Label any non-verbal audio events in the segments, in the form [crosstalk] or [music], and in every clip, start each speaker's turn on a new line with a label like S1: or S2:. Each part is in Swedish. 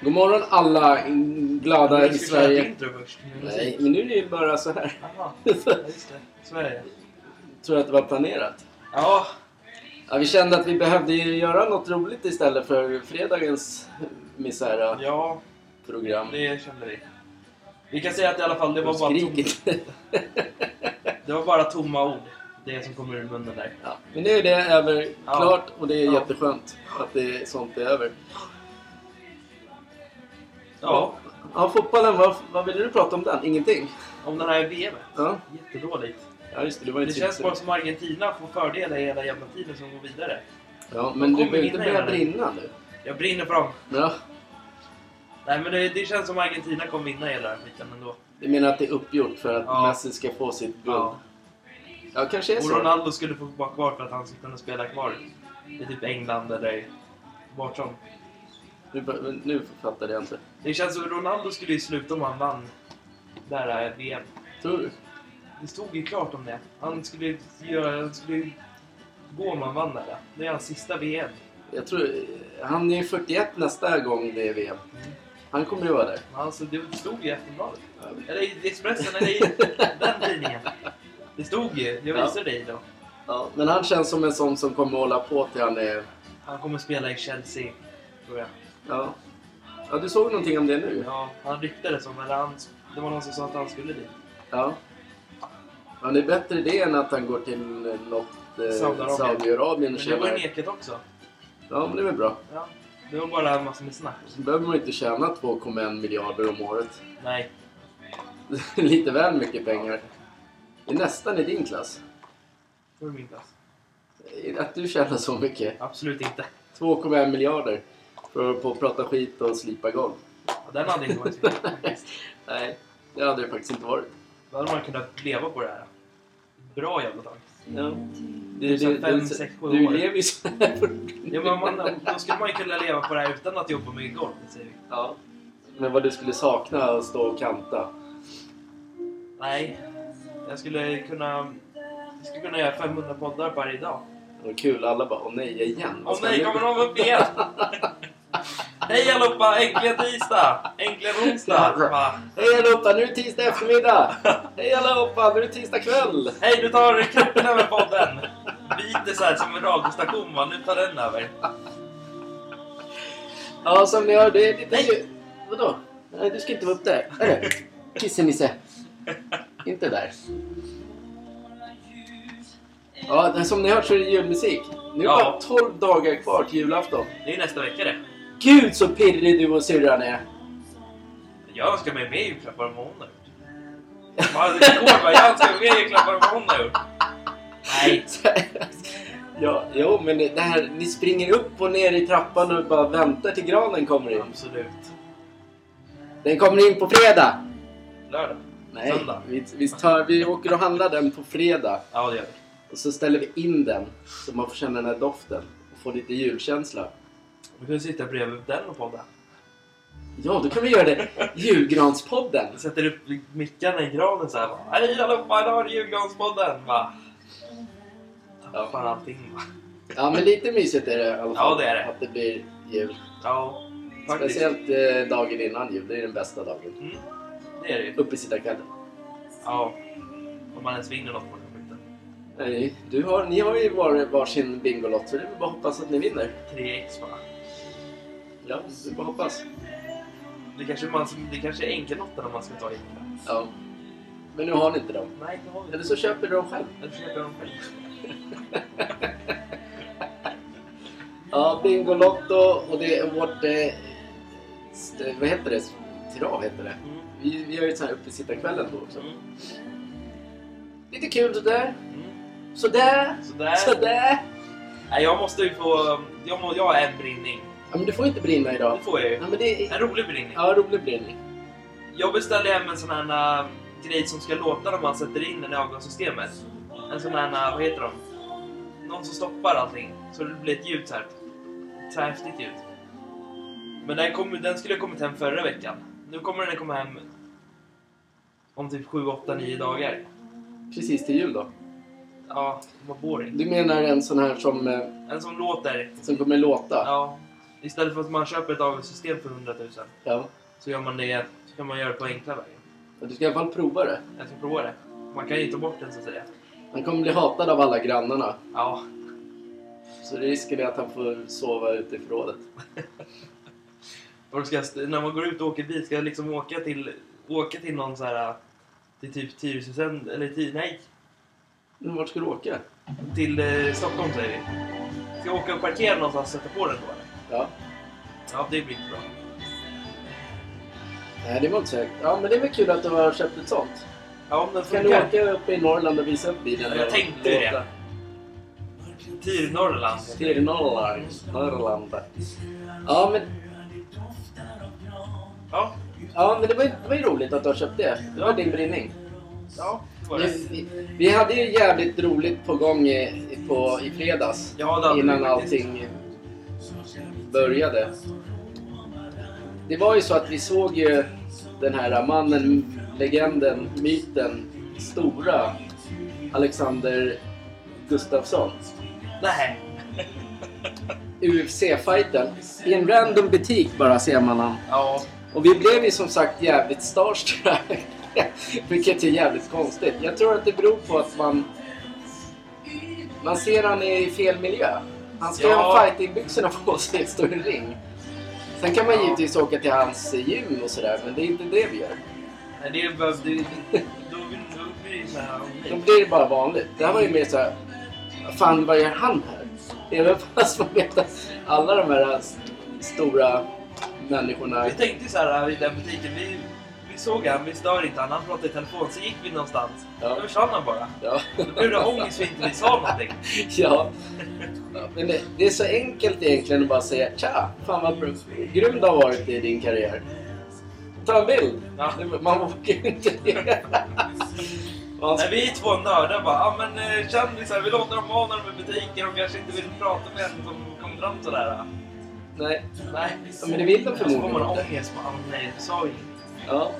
S1: God morgon alla glada i Sverige. Nej, men nu är det ju bara så här.
S2: Jaha, ja, [laughs] just det. Sverige.
S1: Tror du att det var planerat?
S2: Ja,
S1: Ja, vi kände att vi behövde göra något roligt istället för fredagens misära
S2: ja,
S1: program.
S2: det kände vi. Vi kan säga att i alla fall det var, bara tom, [laughs] det var bara tomma ord. Det som kommer ur munnen där.
S1: Ja, men nu är det över klart och det är
S2: Ja.
S1: jätteskönt att det, sånt är över.
S2: Ja,
S1: Ja, fotbollen, vad, vad ville du prata om den? Ingenting?
S2: om den här VM.
S1: Ja,
S2: Jättedåligt.
S1: ja just det. Det var
S2: Det känns bara som Argentina får fördelar hela jävla tiden som går vidare.
S1: Ja, men du behöver inte börja brinna nu.
S2: Jag brinner för dem.
S1: Ja,
S2: Nej men det, det känns som Argentina kommer vinna hela den här skiten ändå.
S1: du menar att det är uppgjort för att
S2: Ja.
S1: Messi ska få sitt guld?
S2: Ja.
S1: Ja, kanske är
S2: Och
S1: så.
S2: Ronaldo skulle få vara kvar för att han skulle kunna spela kvar i typ England eller vart som.
S1: Nu, nu fattade jag inte.
S2: Det känns som Ronaldo skulle ju sluta om han vann det här VM.
S1: Tror du?
S2: Det stod ju klart om det. Han skulle göra, han skulle gå om han vann det. här. Det är hans sista VM.
S1: Jag tror... Han är ju 41 nästa gång det är VM. Han kommer ju vara där.
S2: Alltså, det stod ju i Aftonbladet. Eller i Expressen, eller i den tidningen. Det stod ju. Jag
S1: Ja.
S2: visade dig då.
S1: Ja, men han känns som en sån som kommer hålla på till han är...
S2: Han kommer spela i Chelsea, tror jag.
S1: Ja. Ja, du såg någonting om det nu?
S2: Ja, han ryktades om, eller han, det var någon som sa att han skulle dit.
S1: Ja. Men det är bättre det än att han går till något eh,
S2: Saudiarabien.
S1: Saudiarabien och
S2: Men det var ju nekat också.
S1: Ja, men det är väl bra.
S2: Ja, det var bara en massa med snack.
S1: Så behöver man ju inte tjäna 2,1 miljarder om året.
S2: Nej. [laughs]
S1: Lite väl mycket pengar. Det är nästan i din klass.
S2: Det var min klass.
S1: Att du tjänar så mycket.
S2: Absolut inte.
S1: 2,1 miljarder. För att på att prata skit och slipa golv.
S2: Ja, den hade inte varit så. [laughs]
S1: Nej, det hade det faktiskt inte varit.
S2: Då hade man kunnat leva på det här. Bra jävla tag.
S1: Ja.
S2: Det är fem, sex, sju
S1: du
S2: år.
S1: lever ju så här.
S2: Ja, men man, då skulle man ju kunna leva på det här utan att jobba med golv, säger vi.
S1: Ja. Men vad du skulle sakna att stå och kanta.
S2: Nej. Jag skulle kunna... Jag skulle kunna göra 500 poddar varje dag.
S1: Det var kul, alla bara åh nej, igen. Vad
S2: Åh nej, kommer de upp igen? [laughs] Hej allihopa! Äntligen tisdag! Äntligen onsdag!
S1: Hej allihopa, nu är det tisdag eftermiddag! Hej allihopa, nu är det tisdag kväll!
S2: Hej, nu tar kroppen över podden! Biter så här som en radiostation, va? Nu tar den över.
S1: Ja, som ni hör, det är lite... Nej. Vadå? Nej, du ska inte vara upp där. Hörru, kissenisse. Inte där. Ja, som ni hört så är det julmusik. Nu är det
S2: Ja.
S1: bara 12 dagar kvar till julafton.
S2: Det är nästa vecka det.
S1: Gud så pirrig du och syrran är!
S2: Jag önskar mig mer julklappar än vad hon har gjort. Bara, det går bara, Jag önskar mig mer julklappar än vad hon har gjort. Nej. [laughs]
S1: Ja, jo, men det här, ni springer upp och ner i trappan och bara väntar till granen kommer in.
S2: Absolut.
S1: Den kommer in på fredag!
S2: Lördag?
S1: Nej,
S2: Söndag?
S1: vi, vi, tar, vi åker och handlar den på fredag.
S2: Ja, det gör vi.
S1: Och så ställer vi in den så man får känna den här doften och få lite julkänsla.
S2: Vi kan sitta bredvid den och podda.
S1: Ja, då kan vi göra det! Julgranspodden!
S2: Sätter upp mickarna i granen så här. va. Hej allihopa, idag är det julgranspodden! Va? Tappar allting va.
S1: Ja, men lite mysigt är det i alla fall.
S2: Ja, det är det.
S1: Att det blir jul.
S2: Ja, faktiskt.
S1: Speciellt eh, dagen innan jul. Det är den bästa dagen.
S2: Mm, det är det ju.
S1: Uppesittarkvällen.
S2: Ja. Om man ens vinner något på den skiten.
S1: Nej, du har, ni har ju var, varsin Bingolott så det är väl bara att hoppas att ni vinner.
S2: 3x bara.
S1: Ja, är bara att hoppas.
S2: Det kanske, man, det kanske är enkellotten om man ska ta egentligen.
S1: Ja. Men nu har ni inte dem.
S2: Nej, det har vi
S1: Eller så köper du dem själv.
S2: Eller så köper jag dem själv. [laughs]
S1: Ja, Bingolotto och det är vårt... Eh, st- vad heter det? Trav heter det.
S2: Mm.
S1: Vi, vi har ju så här uppesittarkvällen då också.
S2: Mm.
S1: Lite kul sådär.
S2: Mm.
S1: Sådär.
S2: Sådär.
S1: Sådär.
S2: Nej, jag måste ju få... Jag, må, jag har en brinning.
S1: Ja, men du får inte brinna idag.
S2: Det får jag ju.
S1: Ja, men det är...
S2: En rolig brinning.
S1: Ja, rolig brinning.
S2: Jag beställde hem en sån här äh, grej som ska låta när man sätter in den i avgassystemet. En sån här, äh, vad heter de? Någon som stoppar allting. Så det blir ett ljud så här. Så här häftigt ljud. Men den, kom, den skulle ha kommit hem förra veckan. Nu kommer den komma hem om typ 7, 8, 9 dagar.
S1: Precis till jul då.
S2: Ja, vad boring.
S1: Du menar en sån här som, eh,
S2: En som låter.
S1: som kommer låta?
S2: Ja. Istället för att man köper ett avgiftssystem för 100 000
S1: Ja.
S2: så gör man det, så kan man göra det på enkla vägen.
S1: Och du ska i alla fall prova det.
S2: Jag ska prova det. Man kan ju ta bort den så att säga.
S1: Han kommer bli hatad av alla grannarna.
S2: Ja,
S1: Så risken är att han får sova ute i förrådet. [laughs]
S2: och då ska jag, st- när man går ut och åker bil ska jag liksom åka till, åka till någon så här till typ Tyresö, eller till, nej,
S1: Men vart ska du åka?
S2: till eh, Stockholm säger vi. Ska jag åka och parkera någonstans och sätta på den då?
S1: Ja.
S2: Ja, det blir inte bra.
S1: Nej, det var inte säkert. Ja, men det är väl kul att du har köpt ett sånt.
S2: Ja, om den
S1: Kan du
S2: funkar.
S1: åka upp i Norrland och visa upp bilen?
S2: Ja, jag tänkte ju det. Tyr Norrland.
S1: Till Norrland. Norrland. Ja, men,
S2: Ja,
S1: ja, men det, var, det var ju roligt att du har köpt det. Det var din brinning.
S2: ja, det var det.
S1: Vi, vi, hade ju jävligt roligt på gång i, på, i fredags.
S2: Ja, det hade
S1: innan
S2: vi
S1: allting började. Det var ju så att vi såg ju den här mannen, legenden, myten, stora Alexander Gustafsson.
S2: Nej.
S1: UFC-fighten. I en random butik bara ser man han.
S2: Ja,
S1: Och vi blev ju som sagt jävligt starstruck. [laughs] Vilket är jävligt konstigt. Jag tror att det beror på att man... Man ser han i fel miljö. Han ska
S2: Ja.
S1: ha fightingbyxorna på sig och stå i en ring. Sen kan man
S2: Ja.
S1: givetvis åka till hans gym och sådär, men det är inte det vi gör.
S2: nej, det behövde ju... Då blir då blir det så här...
S1: Då blir det bara vanligt. Det här var ju mer såhär... Fan, vad gör han här? Även fast man vet att alla de här st- stora människorna...
S2: Vi tänkte så här i den butiken, vi såg han, vi stör inte han, han pratade i telefon, så gick vi någonstans.
S1: Ja.
S2: Då försvann han bara.
S1: Ja.
S2: Då blev det ångest för att inte vi sa någonting. [laughs]
S1: Ja. Ja, Men det, det är så enkelt egentligen att bara säga Tja! Fan vad grym du har varit i din karriär. Ta en bild!
S2: Ja.
S1: Man vågar ju inte det. [laughs]
S2: Nej, vi är två nördar bara, ja men eh, kändisar, vi låter dem vara när de är i butiken och kanske inte vill prata med en som kommer fram sådär.
S1: Nej.
S2: Nej.
S1: Ja, men det vill de
S2: Så får
S1: förmodligen
S2: man
S1: inte.
S2: ångest, bara, "Ah, nej, sa ju inget.
S1: Ja.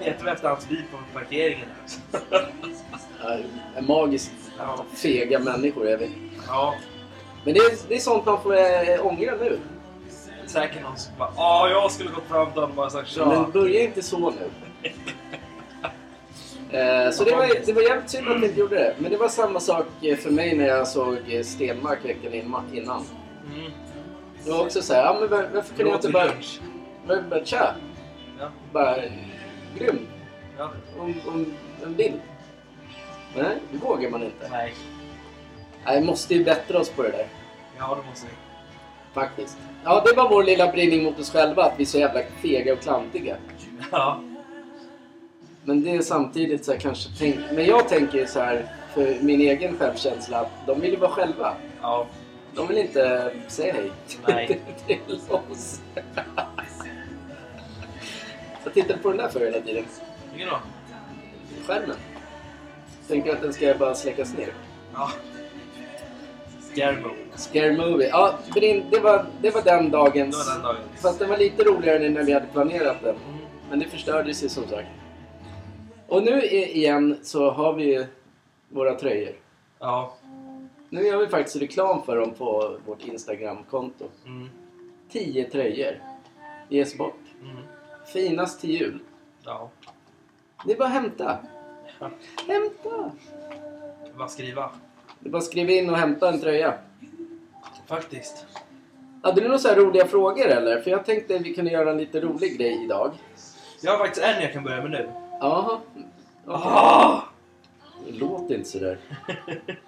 S2: Letar vi efter hans bil på parkeringen.
S1: En magiskt
S2: Ja.
S1: fega människor är vi.
S2: ja,
S1: Men det är, det är sånt man får äh, ångra nu.
S2: säkert någon som bara, ja jag skulle gått fram till honom och bara sagt tja.
S1: Men börja inte så nu. [laughs] Eh, så det var, det var jävligt synd att vi inte gjorde det. Men det var samma sak eh, för mig när jag såg Stenmark veckan innan.
S2: Mm.
S1: Det var också så här, ja, men var- varför kunde jag inte bara tja!
S2: Ja,
S1: Bara, grym!
S2: ja.
S1: Om, om en bild. Nej, det vågar man inte.
S2: Nej.
S1: Nej, måste ju bättra oss på det där.
S2: Ja, det måste vi.
S1: Faktiskt. Ja, det var vår lilla brinning mot oss själva, att vi är så jävla fega och klantiga.
S2: Ja.
S1: Men det är samtidigt så här kanske tänk... Men jag tänker ju så här för min egen självkänsla att de vill ju vara själva.
S2: Ja.
S1: De vill inte säga hej
S2: Nej. [laughs]
S1: till oss. Jag tittar på den där för hela tiden.
S2: Vilken då?
S1: Skärmen. Tänker att den ska bara släckas ner.
S2: Ja. Scaremo.
S1: Scare Movie. Ja, Brin, det var, det var den
S2: Det
S1: dagens...
S2: var den dagen.
S1: Fast den var lite roligare än när vi hade planerat den.
S2: Mm.
S1: Men det förstördes ju som sagt. Och nu igen så har vi våra tröjor.
S2: Ja.
S1: Nu gör vi faktiskt reklam för dem på vårt Instagram-konto.
S2: Mm.
S1: 10 tröjor ges bort.
S2: Mm.
S1: Finast till jul.
S2: Ja.
S1: Det är bara att hämta.
S2: Ja.
S1: Hämta!
S2: Vad skriva?
S1: Det är bara att skriva in och hämta en tröja.
S2: Faktiskt.
S1: Hade du några så här roliga frågor eller? För jag tänkte att vi kunde göra en lite rolig grej idag.
S2: Jag har faktiskt en jag kan börja med nu.
S1: Jaha. Okej.
S2: Ah!
S1: Det låter inte sådär. [laughs]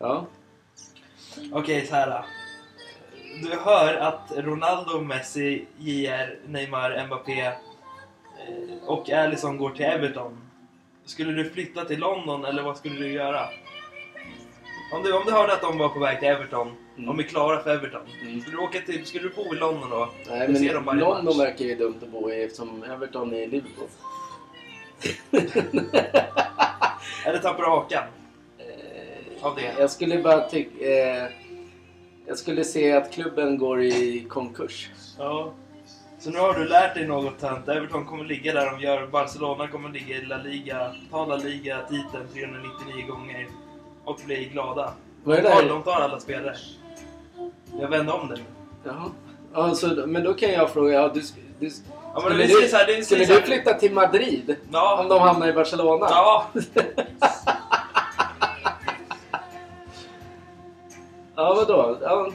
S1: Ja.
S2: Okej, så här. Du hör att Ronaldo, Messi, JR, Neymar, Mbappé eh, och Alisson går till Everton. Skulle du flytta till London eller vad skulle du göra? Om du, om du hörde att de var på väg till Everton,
S1: Mm.
S2: de är klara för Everton.
S1: Mm.
S2: Skulle du, åka till, skulle du bo i London då?
S1: Nej, men
S2: ser dem
S1: London
S2: match.
S1: verkar ju dumt att bo i eftersom Everton är i Liverpool.
S2: Eller tappar du hakan?
S1: Eh, [laughs]
S2: Av det?
S1: Jag skulle bara tycka... Eh, jag skulle se att klubben går i konkurs.
S2: Ja. Så nu har du lärt dig något tönt. Everton kommer ligga där de gör. Barcelona kommer ligga i La Liga. Ta La Liga-titeln 399 gånger. Och bli glada.
S1: Vad är
S2: De
S1: det där?
S2: de tar alla spelare. Jag vände om den.
S1: Jaha. Alltså, men då kan jag fråga, ja, du, du,
S2: Ja,
S1: skulle, du,
S2: här, det
S1: skulle du flytta till Madrid om
S2: Ja.
S1: de hamnar i Barcelona?
S2: Ja. [laughs]
S1: Ja, vadå? Ja,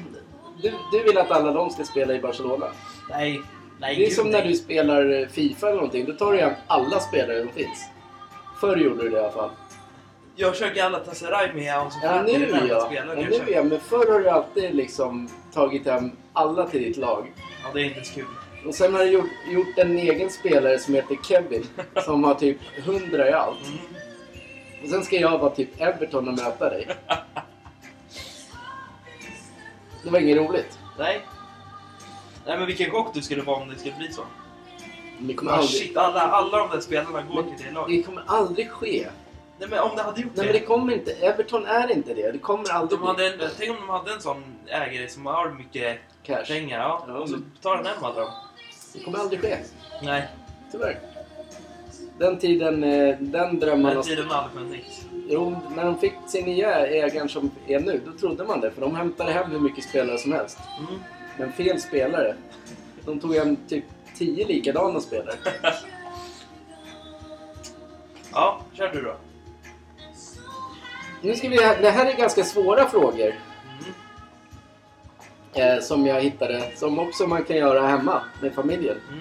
S1: du, du vill att alla de ska spela i Barcelona?
S2: Nej. Nej,
S1: Det är
S2: gud,
S1: som när
S2: nej.
S1: du spelar eh, Fifa eller någonting. Då tar du hem alla spelare som finns. Förr gjorde du det i alla fall.
S2: Jag kör Galatasaray med Ansu
S1: Ja,
S2: Fati,
S1: nu
S2: det är den
S1: ja.
S2: spelaren
S1: ja
S2: jag
S1: nu ja. Men förr har du alltid liksom tagit hem alla till ditt lag.
S2: Ja, det är inte så kul.
S1: Och sen har du gjort, gjort en egen spelare som heter Kevin. [laughs] som har typ 100 i allt.
S2: Mm.
S1: Och sen ska jag vara typ Everton och möta dig. [laughs] Det var inget roligt.
S2: Nej. Nej, men vilken chock du skulle vara om det skulle bli så.
S1: Det kommer
S2: Ah,
S1: aldrig,
S2: shit, alla, alla de där spelarna går
S1: Men
S2: till det laget.
S1: det kommer aldrig ske.
S2: Nej, men om det hade gjort
S1: Nej men det kommer inte. Everton är inte det. Det kommer aldrig
S2: De hade en, tänk om de hade en sån ägare som har mycket
S1: cash.
S2: pengar. Ja,
S1: Ja,
S2: och så
S1: men-
S2: tar den hem alla dem.
S1: Det kommer aldrig ske.
S2: Nej,
S1: Tyvärr. Den tiden, eh, den drömmen...
S2: den
S1: har-
S2: tiden har aldrig funnits.
S1: Jo, när de fick sin nya ägaren som är nu, då trodde man det. För de hämtade hem hur mycket spelare som helst.
S2: Mm.
S1: Men fel spelare. De tog hem typ 10 likadana spelare.
S2: Ja, kör du då.
S1: Nu ska vi... Det här är ganska svåra frågor.
S2: Mm.
S1: Eh, som jag hittade. Som också man kan göra hemma med familjen.
S2: Mm.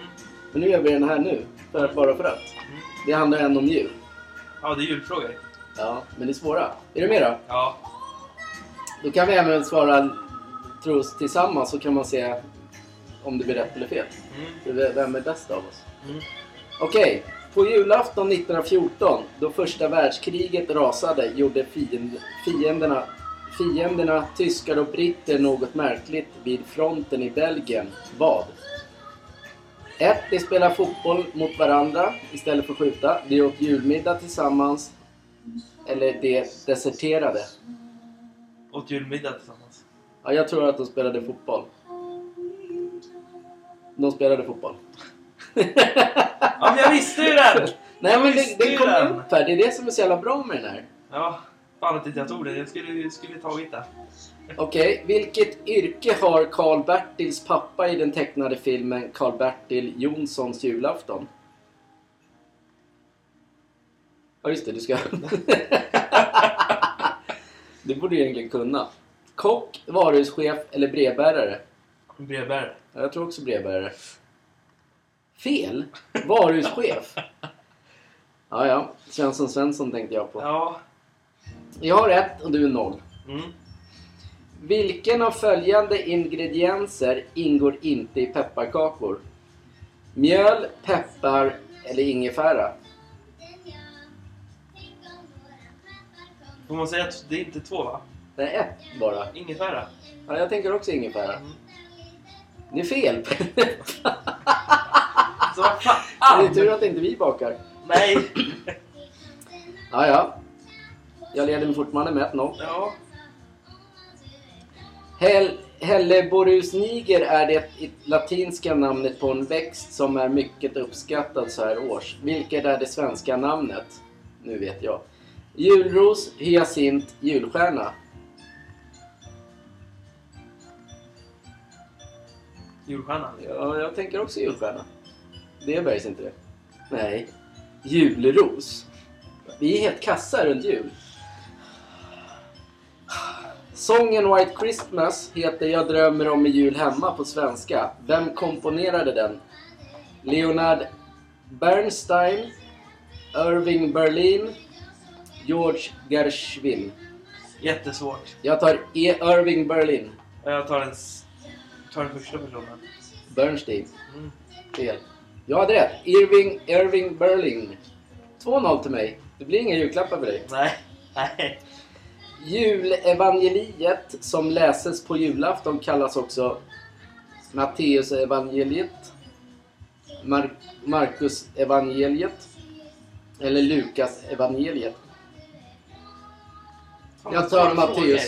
S1: Men nu gör vi den här nu. För, bara för att.
S2: Mm.
S1: Det handlar ändå om djur.
S2: Ja, det är julfrågor.
S1: Ja, men det är svåra. Är du med då?
S2: Ja.
S1: Då kan vi även svara tros tillsammans så kan man se om det blir rätt eller fel.
S2: Mm.
S1: Vem är bäst av oss?
S2: Mm.
S1: Okej, på julafton 1914 då första världskriget rasade gjorde fiend, fienderna, fienderna, tyskar och britter något märkligt vid fronten i Belgien. Vad? 1. De spelar fotboll mot varandra istället för att skjuta. De åt julmiddag tillsammans. Eller de deserterade.
S2: Åt julmiddag tillsammans.
S1: Ja, jag tror att de spelade fotboll. De spelade fotboll.
S2: Ja, men jag visste ju den! [laughs]
S1: Nej men det,
S2: ju
S1: kommer
S2: den.
S1: upp här. Det är det som är så jävla bra med den här.
S2: Ja, fan att inte jag tog det. Jag skulle, skulle tagit det.
S1: Okej, vilket yrke har Karl-Bertils pappa i den tecknade filmen Karl-Bertil Jonssons julafton? Ja just det, du ska... [laughs] det borde du egentligen kunna. Kock, varuhuschef eller brevbärare?
S2: Brevbärare.
S1: Ja, Jag tror också brevbärare. Fel! Varuhuschef. Ja, ja. Svensson Svensson tänkte jag på.
S2: Ja.
S1: Jag har ett och du är noll.
S2: Mm.
S1: Vilken av följande ingredienser ingår inte i pepparkakor? Mjöl, peppar eller ingefära?
S2: Får man säga att det är inte två, va?
S1: Är ett bara.
S2: Ingefära.
S1: Ja, jag tänker också ingefära.
S2: Mm.
S1: Det är fel. [laughs]
S2: Så vad
S1: det är
S2: fan!
S1: tur att inte vi bakar.
S2: Nej!
S1: Ja, ja. Jag leder mig fortfarande med 1-0.
S2: Ja.
S1: Hell, Helleborus niger är det latinska namnet på en växt som är mycket uppskattad så här års. Vilket är det svenska namnet? Nu vet jag. Julros, hyacint, julstjärna.
S2: Julstjärna.
S1: Ja, jag tänker också julstjärna. Det är bergs inte det. Nej. Julros. Vi är helt kassa runt jul. Sången White Christmas heter Jag drömmer om en jul hemma på svenska. Vem komponerade den? Leonard Bernstein, Irving Berlin, George Gershwin.
S2: Jättesvårt.
S1: Jag tar e Irving Berlin.
S2: Jag tar den, tar den första personen.
S1: Bernstein.
S2: Mm.
S1: Fel. Jag hade rätt. Irving, Irving Berlin. 2-0 till mig. Det blir inga julklappar för dig.
S2: Nej. Nej.
S1: Julevangeliet som läses på julafton kallas också Matteusevangeliet, Mar- Markus evangeliet eller Lukas evangeliet.
S2: Fan,
S1: Jag tar
S2: det.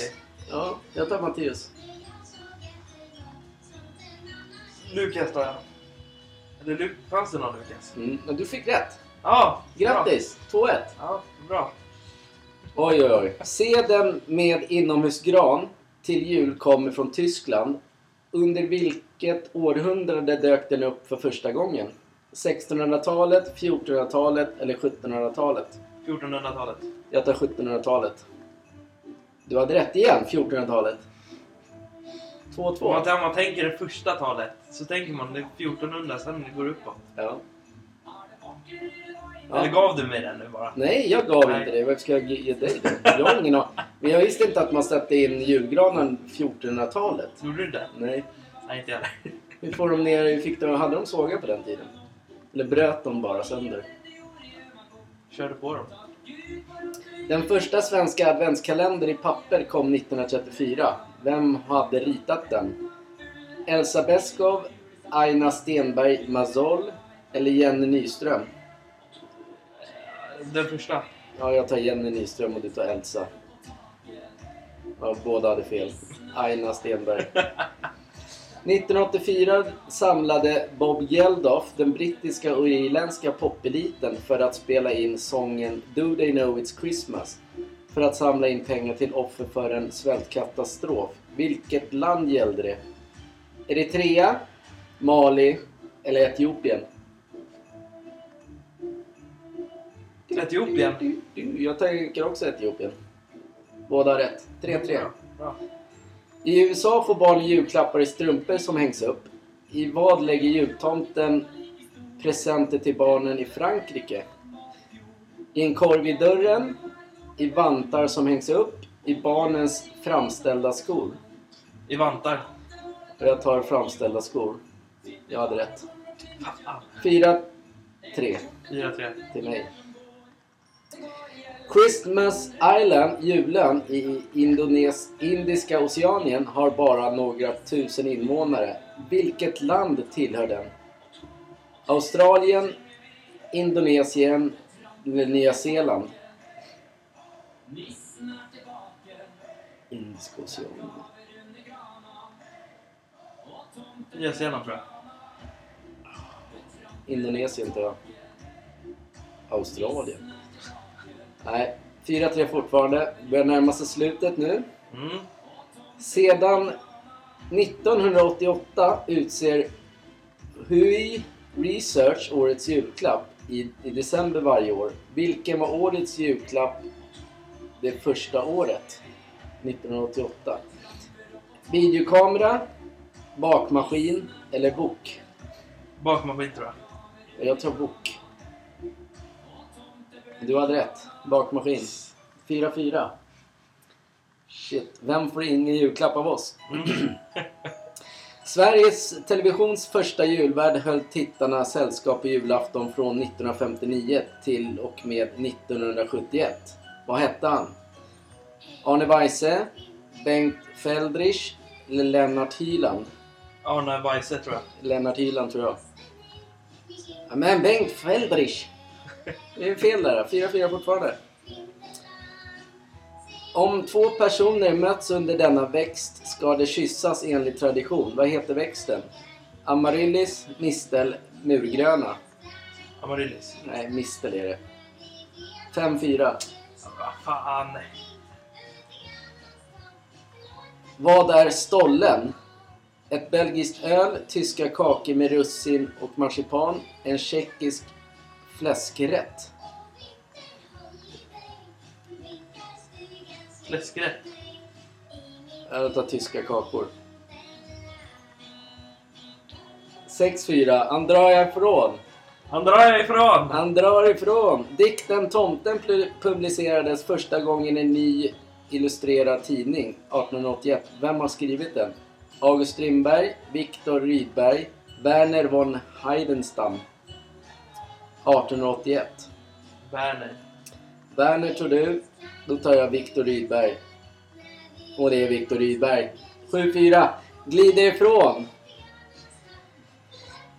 S1: Ja, jag tar Matteus.
S2: Lukas tar jag. Eller Lu- fanns det någon Lukas?
S1: Mm, men du fick rätt.
S2: Ja!
S1: Grattis! 2-1.
S2: Bra. Ja, bra.
S1: Oj, oj, oj. Seden med inomhusgran till jul kommer från Tyskland. Under vilket århundrade dök den upp för första gången? 1600-talet, 1400-talet eller 1700-talet?
S2: 1400-talet.
S1: Jag tar 1700-talet. Du hade rätt igen, 1400-talet. 2-2.
S2: Om man, om man tänker det första talet så tänker man det är 1400, sen går det uppåt.
S1: Ja.
S2: Eller gav du mig den nu bara?
S1: Nej, jag gav
S2: Nej.
S1: inte det. Varför ska jag ge dig det? Jag har ingen. Men jag visste inte att man satte in julgranen 1400-talet.
S2: Gjorde du det?
S1: Nej.
S2: Nej, inte jag.
S1: Hur får de ner... Hur fick de, hade de sågar på den tiden? Eller bröt de bara sönder?
S2: Körde på dem.
S1: Den första svenska adventskalender i papper kom 1934. Vem hade ritat den? Elsa Beskow, Aina Stenberg Mazol eller Jenny Nyström?
S2: Den första.
S1: Ja, jag tar Jenny Nyström och du tar Elsa. Ja, båda hade fel. Aina Stenberg. [laughs] 1984 samlade Bob Geldof den brittiska och irländska popeliten för att spela in sången Do They Know It's Christmas för att samla in pengar till offer för en svältkatastrof. Vilket land gällde det? Eritrea, Mali eller Etiopien?
S2: Etiopien.
S1: Jag tänker också Etiopien. Båda har rätt. 3-3. I USA får barn julklappar i strumpor som hängs upp. I vad lägger jultomten presenter till barnen i Frankrike? I en korg vid dörren, i vantar som hängs upp, i barnens framställda skor.
S2: I vantar.
S1: Jag tar framställda skor. Jag hade rätt.
S2: Fan.
S1: 4-3
S2: 4-3.
S1: till mig. Christmas Island, julen i Indones, Indiska Oceanien, har bara några tusen invånare. Vilket land tillhör den? Australien, Indonesien eller Nya Zeeland? Indiska Oceanien.
S2: Nya Zeeland tror jag.
S1: Indonesien tror jag. Australien. Nej, 4-3 fortfarande. Börjar närma sig slutet nu.
S2: Mm.
S1: Sedan 1988 utser HUI Research årets julklapp i, i december varje år. Vilken var årets julklapp det första året? 1988. Videokamera, bakmaskin eller bok?
S2: Bakmaskin tror jag.
S1: Jag tror bok. Du hade rätt. Bakmaskin. 4-4. Shit. Vem får ingen julklapp av oss? [clears throat] Sveriges Televisions första julvärd höll tittarna sällskap i julafton från 1959 till och med 1971. Vad hette han? Arne Weise, Bengt Feldrich eller Lennart Hyland?
S2: Arne Weise tror jag.
S1: Lennart Hyland tror jag. Ja, men Bengt Feldrich. Det är fel där. 4-4 fortfarande. Om två personer möts under denna växt ska de kyssas enligt tradition. Vad heter växten? Amaryllis, mistel, murgröna.
S2: Amaryllis.
S1: Nej, mistel är det. 5-4.
S2: Ja, Vad fan.
S1: Vad är stollen? Ett belgiskt öl, tyska kakor med russin och marsipan, en tjeckisk fläskrätt.
S2: Fläskrätt.
S1: Jag tar tyska kakor. 6-4. Han drar ifrån.
S2: Han drar ifrån!
S1: Han drar ifrån. Dikten Tomten pu- publicerades första gången i en ny illustrerad tidning 1881. Vem har skrivit den? August Strindberg, Viktor Rydberg, Werner von Heidenstam. 1881.
S2: Werner.
S1: Werner tror du. Då tar jag Viktor Rydberg. Och det är Viktor Rydberg. 7-4. Glider ifrån.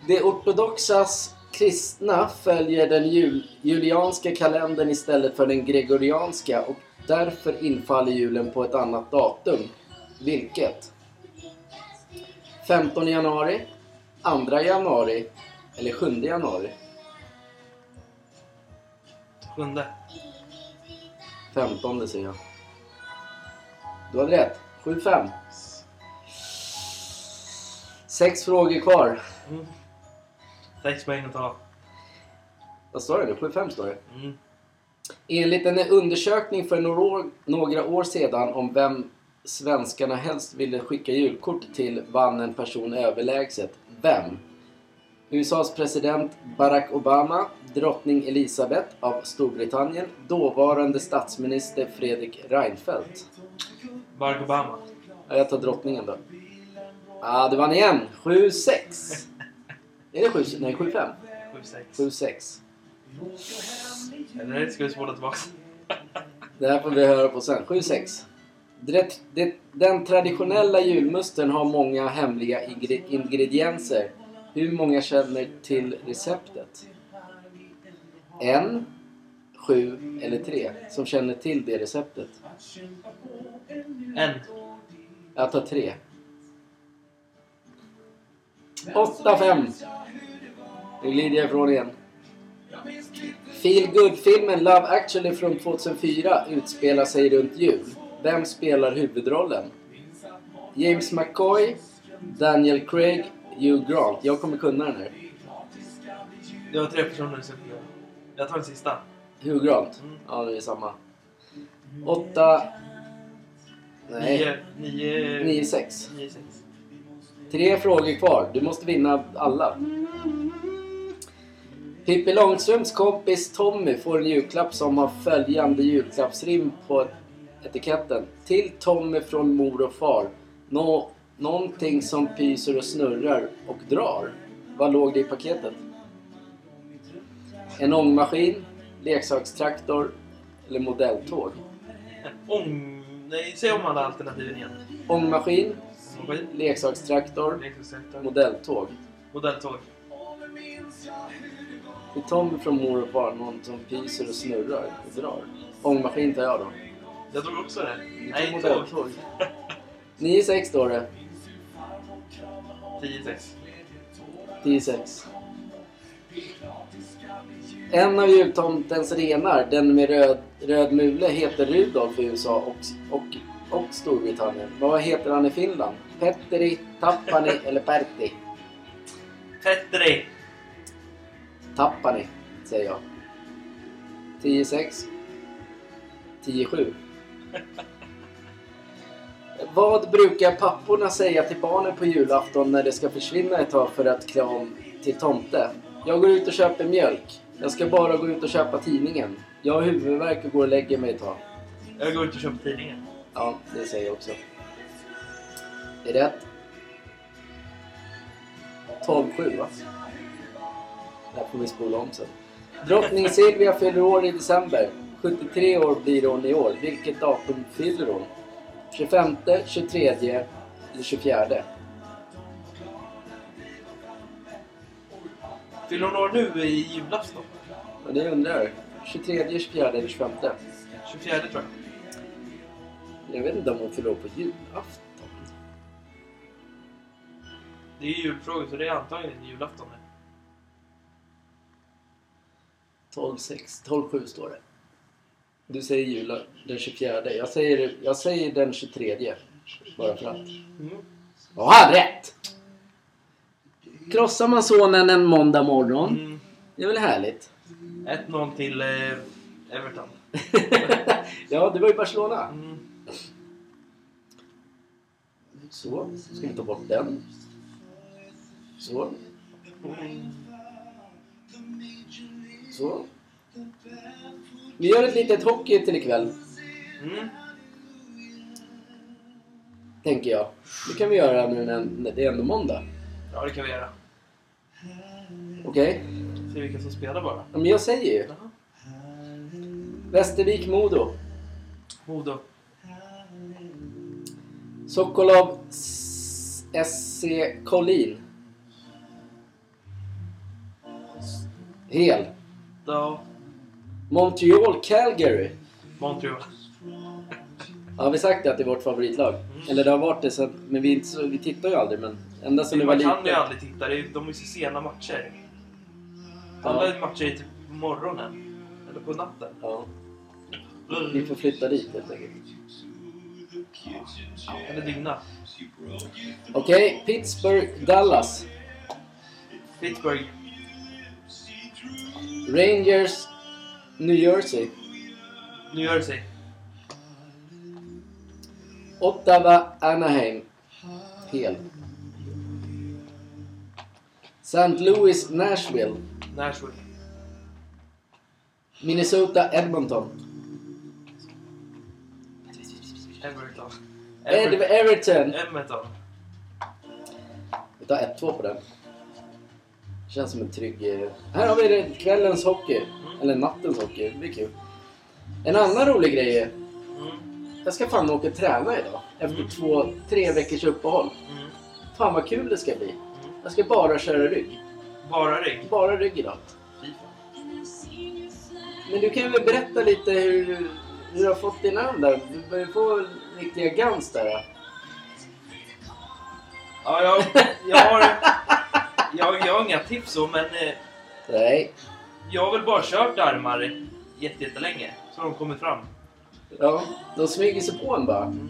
S1: De ortodoxas kristna följer den jul, julianska kalendern istället för den gregorianska och därför infaller julen på ett annat datum. Vilket? 15 januari, 2 januari eller 7 januari?
S2: Sjunde.
S1: 15 säger jag. Du hade rätt. 7-5. Sex frågor kvar.
S2: Mm. Sex poäng att ta.
S1: Vad står det nu? 7-5 står det.
S2: Mm.
S1: Enligt en undersökning för några år, några år sedan om vem svenskarna helst ville skicka julkort till vann en person överlägset. Vem? USAs president Barack Obama, drottning Elizabeth av Storbritannien, dåvarande statsminister Fredrik Reinfeldt.
S2: Barack Obama.
S1: Ja, jag tar drottningen då. Ah, du vann igen! 7-6. Är det 7 Nej, 7-5.
S2: 7-6.
S1: 7-6.
S2: Eller ska vi spola tillbaka? [laughs]
S1: Det här får vi höra på sen. 7-6. Det, det, den traditionella julmusten har många hemliga ingre- ingredienser. Hur många känner till receptet? En, sju eller tre som känner till det receptet?
S2: En.
S1: Jag tar tre. 8-5. Nu glider jag ifrån igen. Feel filmen Love actually från 2004 utspelar sig runt jul. Vem spelar huvudrollen? James McCoy, Daniel Craig, Hugh Grant. Jag kommer kunna den här.
S2: Det var tre personer som Jag tar den sista.
S1: Hugh Grant.
S2: Mm.
S1: Ja, det är samma. 8... Nej.
S2: Nio... Nio...
S1: 9-6.
S2: Nio, sex.
S1: Tre frågor kvar. Du måste vinna alla. Pippi Långstrumps kompis Tommy får en julklapp som har följande julklappsrim på etiketten. Till Tommy från mor och far. Nå, någonting som pyser och snurrar och drar. Vad låg det i paketet? En ångmaskin, leksakstraktor eller modelltåg?
S2: Ång... Nej, säg om alla alternativen igen.
S1: Ångmaskin,
S2: Maskin.
S1: leksakstraktor,
S2: Leksakssektor.
S1: modelltåg.
S2: Modelltåg.
S1: Till Tommy från mor och far, någon som pyser och snurrar och drar. Ångmaskin tar jag då.
S2: Jag tror också det. Nej, tåg.
S1: modelltåg. 9-6 står det.
S2: 10-6.
S1: 10-6. En av jultomtens renar, den med röd, röd mule, heter Rudolf i USA och, och, och Storbritannien. Vad heter han i Finland? Petteri, Tappani eller Pertti?
S2: Petteri.
S1: Tappani, säger jag. 10-6. 10-7. Vad brukar papporna säga till barnen på julafton när det ska försvinna ett tag för att klä om till tomte? Jag går ut och köper mjölk. Jag ska bara gå ut och köpa tidningen. Jag har huvudvärk och går och lägger mig ett tag.
S2: Jag går ut och köper tidningen.
S1: Ja, det säger jag också. Det är rätt. 12-7 va? Det här får vi spola om sen. Drottning Silvia fyller år i december. 73 år blir hon i år. Vilket datum fyller hon? 25, 23 eller 24?
S2: Fyller hon år nu i julafton?
S1: Och det undrar jag. 23, 24 eller 25?
S2: 24 tror jag.
S1: Jag vet inte om hon fyller år på julafton.
S2: Det är ju julfrågor så det är antagligen julafton. nu.
S1: 12, 6, 12, 7 står det. Du säger jula, den 24. Jag säger, jag säger den 23. Bara för att.
S2: Mm.
S1: Ja, han rätt! Krossar man sonen en måndag morgon.
S2: Mm.
S1: Det är väl härligt?
S2: 1-0 till eh, Everton. [laughs]
S1: ja, det var ju Barcelona.
S2: Mm.
S1: Så, ska vi ta bort den. Så, så. Vi gör ett litet hockey till ikväll,
S2: Mm.
S1: tänker jag. Det kan vi göra nu när det är ändå måndag.
S2: Ja, det kan vi göra.
S1: Okej?
S2: Se vilka som spelar bara.
S1: Ja, Men jag säger ju.
S2: Jaha.
S1: Västervik-Modo.
S2: Modo.
S1: Sokolov S- SC Collin. Hel.
S2: Ja.
S1: Montreal Calgary.
S2: Montreal.
S1: Har vi sagt det att det är vårt favoritlag? Eller det har varit det sen, men vi, så, vi tittar ju aldrig men ända sedan det var
S2: Man kan ju aldrig titta. det är- De är så sena matcher. Alla matcher är typ på morgonen. Eller på natten.
S1: Ja, vi får flytta dit helt enkelt.
S2: Eller dygna.
S1: Okej, Pittsburgh, Dallas.
S2: Pittsburgh.
S1: Rangers, New Jersey.
S2: New Jersey.
S1: Ottawa, Anaheim. Fel. St. Louis, Nashville.
S2: Nashville.
S1: Minnesota, Edmonton.
S2: Everton.
S1: Ed.
S2: Everton. Edmonton.
S1: Vi tar 1-2 på den. Känns som en trygg... eh, Här har vi det, kvällens hockey. Eller nattens hockey. Det blir kul. En annan rolig grej är... Jag ska fan åka och träna idag. Efter
S2: Mm.
S1: två, tre veckors uppehåll.
S2: Mm.
S1: Fan vad kul det ska bli. Jag ska bara köra rygg.
S2: Bara rygg.
S1: Bara rygg idag. Men du kan väl berätta lite hur, hur du har fått din arm där? Du börjar få riktiga gans där. då.
S2: Ja, jag, jag har... [laughs] Jag, jag har inga tips så, men eh,
S1: Nej.
S2: jag har väl bara kört armar jätte- jättelänge. Så de kommer fram.
S1: Ja, de smyger sig på en bara.
S2: Mm.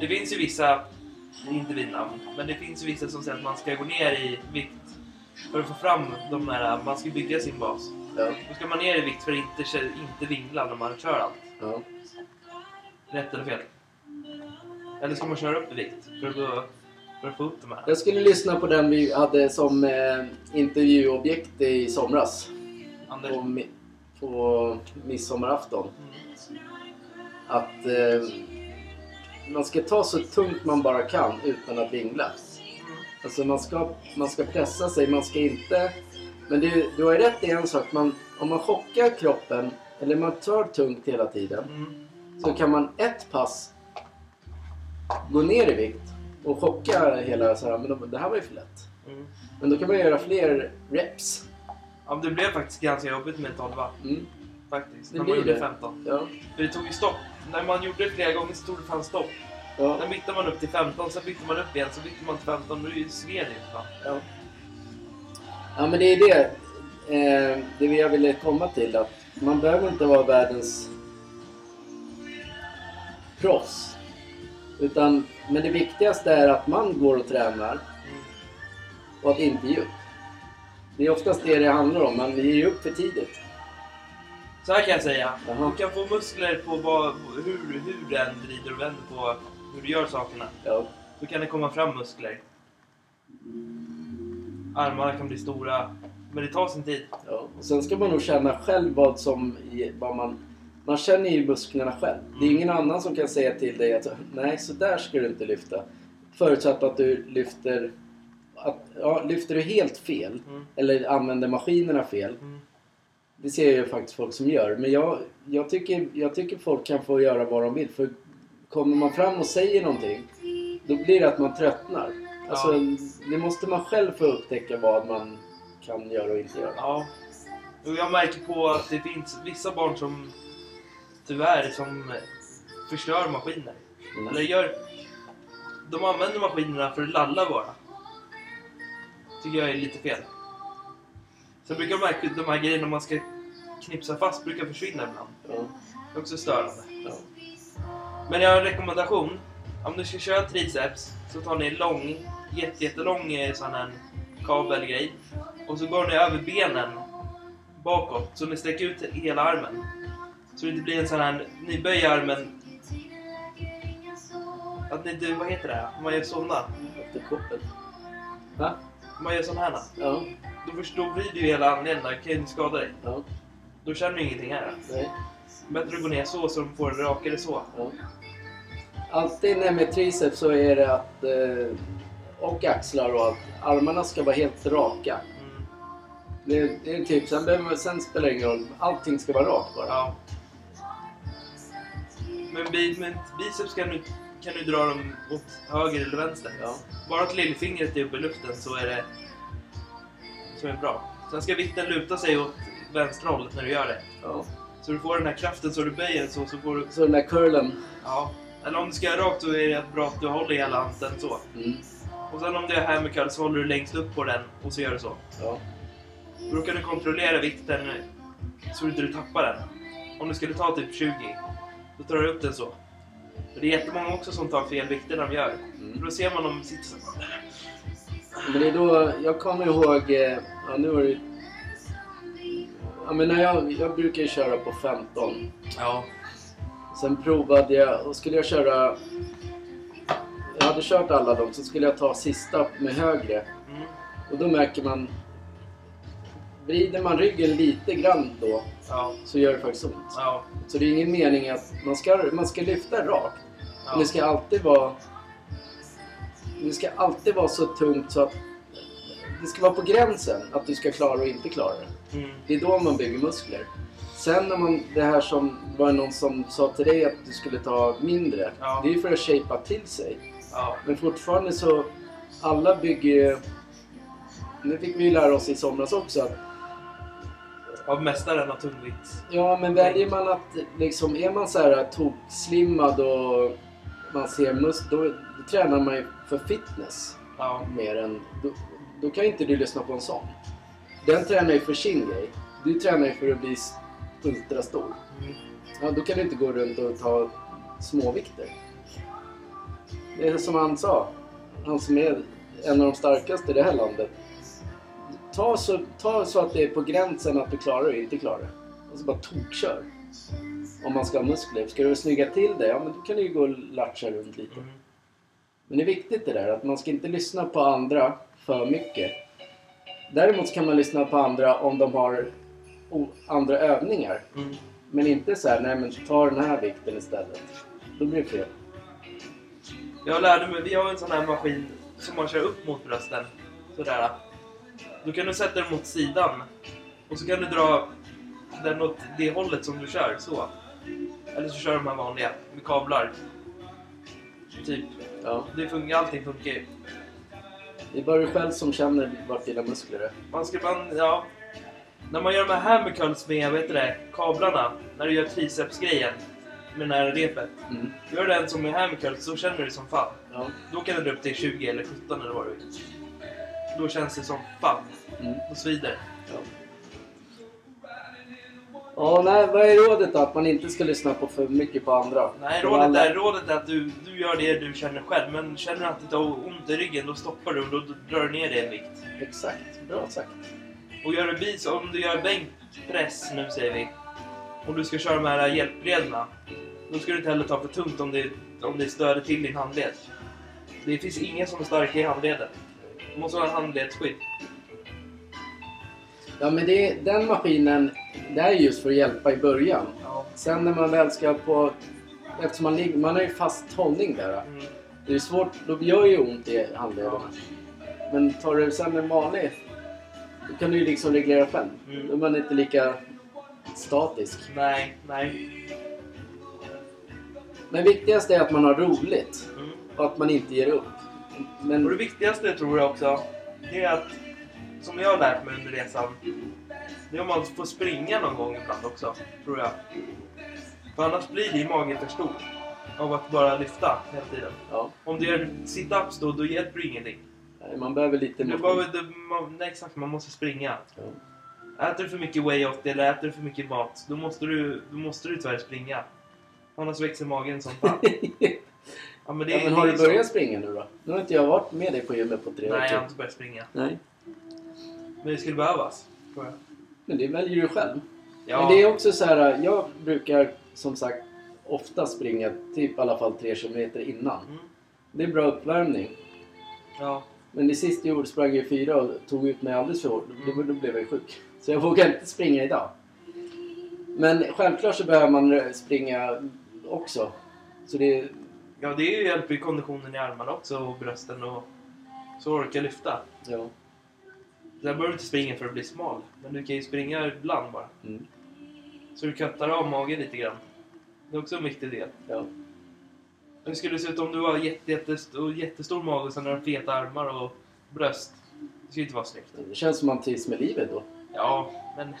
S2: Det finns ju vissa, inte vid namn, men det finns ju vissa som säger att man ska gå ner i vikt för att få fram de här, man ska bygga sin bas.
S1: Ja.
S2: Då ska man ner i vikt för att inte, inte vingla när man kör allt.
S1: ja.
S2: Rätt eller fel? Eller ska man köra upp i vikt för att,
S1: Jag skulle lyssna på den vi hade som eh, intervjuobjekt i somras.
S2: Anders?
S1: På, mi- på midsommarafton.
S2: Mm.
S1: Att eh, man ska ta så tungt man bara kan utan att vingla. Alltså man ska, man ska pressa sig, man ska inte... Men du, du har ju rätt i en sak. Man, om man chockar kroppen, eller man tar tungt hela tiden,
S2: Mm.
S1: så kan man ett pass gå ner i vikt och chocka hela så här, men det här var ju för lätt.
S2: Mm.
S1: Men då kan man göra fler reps.
S2: Ja, men det blev faktiskt ganska jobbigt med 12
S1: Mm.
S2: faktiskt.
S1: Det
S2: när man gjorde
S1: det.
S2: 15.
S1: Ja.
S2: För det tog ju stopp. När man gjorde det flera gånger så tog det fan stopp.
S1: Ja.
S2: Sen bytte man upp till 15, sen bytte man upp igen, så bytte man till 15. Då är det ju sved ju fan.
S1: Ja. ja, men det är det. Eh, det jag ville komma till. Att man behöver inte vara världens proffs. Utan, men det viktigaste är att man går och tränar och att inte ge upp. Det är oftast det det handlar om. Man ger upp för tidigt.
S2: Så här kan jag säga.
S1: Jaha.
S2: Du kan få muskler på vad, hur, hur den vrider och vänder på hur du gör sakerna.
S1: Ja.
S2: Då kan det komma fram muskler. Armarna kan bli stora. Men det tar sin tid.
S1: Ja. Och sen ska man nog känna själv vad som... Vad man, man känner ju musklerna själv. Det är ingen annan som kan säga till dig att nej, så där ska du inte lyfta. Förutsatt att du lyfter... Att, ja, lyfter du helt fel
S2: Mm.
S1: eller använder maskinerna fel.
S2: Mm.
S1: Det ser jag ju faktiskt folk som gör. Men jag, jag, tycker, jag tycker folk kan få göra vad de vill. För kommer man fram och säger någonting då blir det att man tröttnar. Alltså, det måste man själv få upptäcka vad man kan göra och inte göra.
S2: Ja. Jag märker på att det finns vissa barn som tyvärr som förstör maskiner.
S1: Mm.
S2: Eller gör... De använder maskinerna för att lalla bara. Tycker jag är lite fel. Sen brukar märka att de här grejerna man ska knipsa fast brukar försvinna ibland.
S1: Ja,
S2: Det är också störande.
S1: ja.
S2: Men jag har en rekommendation. Om du ska köra triceps så tar ni en lång, jätte, jättelång eh, sån här kabelgrej. Och så går ni över benen bakåt så ni sträcker ut hela armen. Så det inte blir en sån här, ni böjer armen. Att ni, du, vad heter det? Om man gör såna.
S1: Efter koppel. Va?
S2: Om man gör sån här.
S1: Ja,
S2: Då, då blir det ju hela anledningen, kan ju skada dig.
S1: ja,
S2: Då känner du ingenting här.
S1: nej,
S2: Bättre att gå ner så så de får det rakare så.
S1: ja. Alltid när med triceps så är det att... Eh, och axlar och allt. Armarna ska vara helt raka.
S2: Mm.
S1: Det, det är typ, sen, behöver man, sen spelar det ingen roll. Allting ska vara rakt bara.
S2: Ja. Men, bi, men biceps kan du, kan du dra dem åt höger eller vänster.
S1: Ja.
S2: Bara att lillfingret är uppe i luften så är det, så är det bra. Sen ska vikten luta sig åt vänster håll när du gör det.
S1: ja.
S2: Så du får den här kraften så du böjer så, så får du...
S1: Så den där curlen.
S2: Ja. Eller om du ska göra rakt så är det bra att du håller hela handen så.
S1: Mm.
S2: Och sen om du är curl så håller du längst upp på den och så gör du så.
S1: Ja.
S2: Då kan du kontrollera vikten så att du inte tappar den. Om du skulle ta typ 20, då tar du upp den så. Och det är jättemånga också som tar fel vikter när de gör.
S1: Mm.
S2: Då ser man dem sitta så.
S1: Men det är då, jag kommer ihåg, eh, ja nu var det Ja men när jag, jag brukar ju köra på 15.
S2: Ja.
S1: Sen provade jag, och skulle jag köra... Jag hade kört alla dem, så skulle jag ta sista med högre.
S2: Mm.
S1: Och då märker man... Vrider man ryggen lite grann då,
S2: Ja.
S1: så gör det faktiskt ont.
S2: Ja.
S1: Så det är ingen mening att man ska, man ska lyfta rakt.
S2: Ja.
S1: Men det ska alltid vara... Det ska alltid vara så tungt så att... Det ska vara på gränsen att du ska klara och inte klara det.
S2: Mm.
S1: Det är då man bygger muskler. Sen när man, det här som var någon som sa till dig att du skulle ta mindre.
S2: Ja.
S1: Det är ju för att shapea till sig.
S2: Ja.
S1: Men fortfarande så, alla bygger ju... Nu fick vi ju lära oss i somras också att
S2: Av mästaren av tungvikt.
S1: Ja, men väljer man att liksom, är man så här tokslimmad och man ser mus då, då tränar man ju för fitness
S2: Ja.
S1: mer än... Då, då kan inte du lyssna på en sån. Den tränar ju för sin grej. Du tränar ju för att bli ultrastor.
S2: Mm.
S1: Ja, då kan du inte gå runt och ta småvikter. Det är som han sa. Han som är en av de starkaste i det här landet. Ta så, ta så att det är på gränsen att du klarar det inte klarar det. Och så bara tokkör. Om man ska ha muskler. Ska du snygga till det, ja men då kan du ju gå och latcha runt lite.
S2: Mm.
S1: Men det är viktigt det där att man ska inte lyssna på andra för mycket. Däremot kan man lyssna på andra om de har andra övningar.
S2: Mm.
S1: Men inte så här, nej men ta den här vikten istället. Då blir det fel.
S2: Jag lärde mig, vi har en sån här maskin som man kör upp mot brösten. Sådär. Då kan du sätta den mot sidan. Och så kan du dra den åt det hållet som du kör, så. Eller så kör de här vanliga, med kablar. Typ.
S1: Ja.
S2: Det funkar, allting funkar ju.
S1: Det är bara du själv som känner vart dina muskler är.
S2: Man ska man, ja. När man gör de här hammercurls med, vet du det, kablarna. När du gör tricepsgrejen. Med det här repet.
S1: Mm.
S2: Gör den som med hammercurls, så känner du som fan.
S1: Ja.
S2: Då kan du dra upp till 20 eller 17 eller vad du vill. Då känns det som fan.
S1: Mm.
S2: Då svider.
S1: Ja. Ja, nej, vad är rådet då? Att man inte ska lyssna på för mycket på andra?
S2: Nej,
S1: För
S2: rådet
S1: alla-
S2: är, rådet är att du, du gör det du känner själv. Men känner du att du har ont i ryggen, då stoppar du och då drar du ner dig en vikt.
S1: Exakt, bra sagt.
S2: Och gör du bis, om du gör bänkpress nu säger vi. Och du ska köra de här hjälplederna. Då ska du inte heller ta för tungt om det, om det stör till din handled. Det finns ingen som är stark i handleden. Måste ha en handledsskydd.
S1: Ja, men det, den maskinen, det är just för att hjälpa i början.
S2: Ja.
S1: Sen när man väl ska på... Eftersom man, ligger, man har ju fast hållning där.
S2: Mm.
S1: Det är svårt, då gör ju ont i handlederna. Men tar du sen en vanlig, då kan du ju liksom reglera själv.
S2: Mm.
S1: Då är man inte lika statisk.
S2: Nej, nej.
S1: Men viktigast är att man har roligt
S2: Mm.
S1: och att man inte ger upp.
S2: Och
S1: Men
S2: det viktigaste tror jag också, det är att, som jag har lärt mig under resan, det är om man får springa någon gång ibland också, tror jag. För annars blir det i magen för stor av att bara lyfta hela tiden.
S1: ja,
S2: Om du gör sit-ups då, då hjälper det ingenting.
S1: nej, man behöver lite motion.
S2: behöver, du, man, nej, exakt, man måste springa.
S1: Ja.
S2: Äter du för mycket whey 80 eller äter du för mycket mat, då måste du, då måste du tyvärr springa. Annars växer magen som fan. [laughs] Ja, men
S1: ja, men har du
S2: så.
S1: börjat springa nu då? Nu har inte jag varit med dig på gymmet på tre
S2: Nej, jag har
S1: veckor.
S2: inte börjat springa.
S1: Nej,
S2: Men det skulle behövas, tror jag.
S1: men det väljer du själv.
S2: Ja.
S1: Men det är också så här, jag brukar som sagt ofta springa typ i alla fall tre kilometer innan.
S2: Mm.
S1: Det är bra uppvärmning.
S2: Ja.
S1: Men det sista jag gjorde sprang jag fyra och tog ut mig alldeles för hårt. Då, då blev jag sjuk. Så jag vågar inte springa idag. Men självklart så behöver man springa också. Så det,
S2: ja, det hjälper ju konditionen i armarna också och brösten och så orkar lyfta.
S1: ja.
S2: Sen behöver du inte springa för att bli smal, men du kan ju springa ibland bara.
S1: Mm,
S2: Så du kattar av magen lite grann. Det är också en viktig del.
S1: ja.
S2: Hur skulle det se ut om du har jätte, jättestor, jättestor mage och sen har feta armar och bröst? Det skulle inte vara snyggt.
S1: Det känns som man trivs med livet då.
S2: Ja, men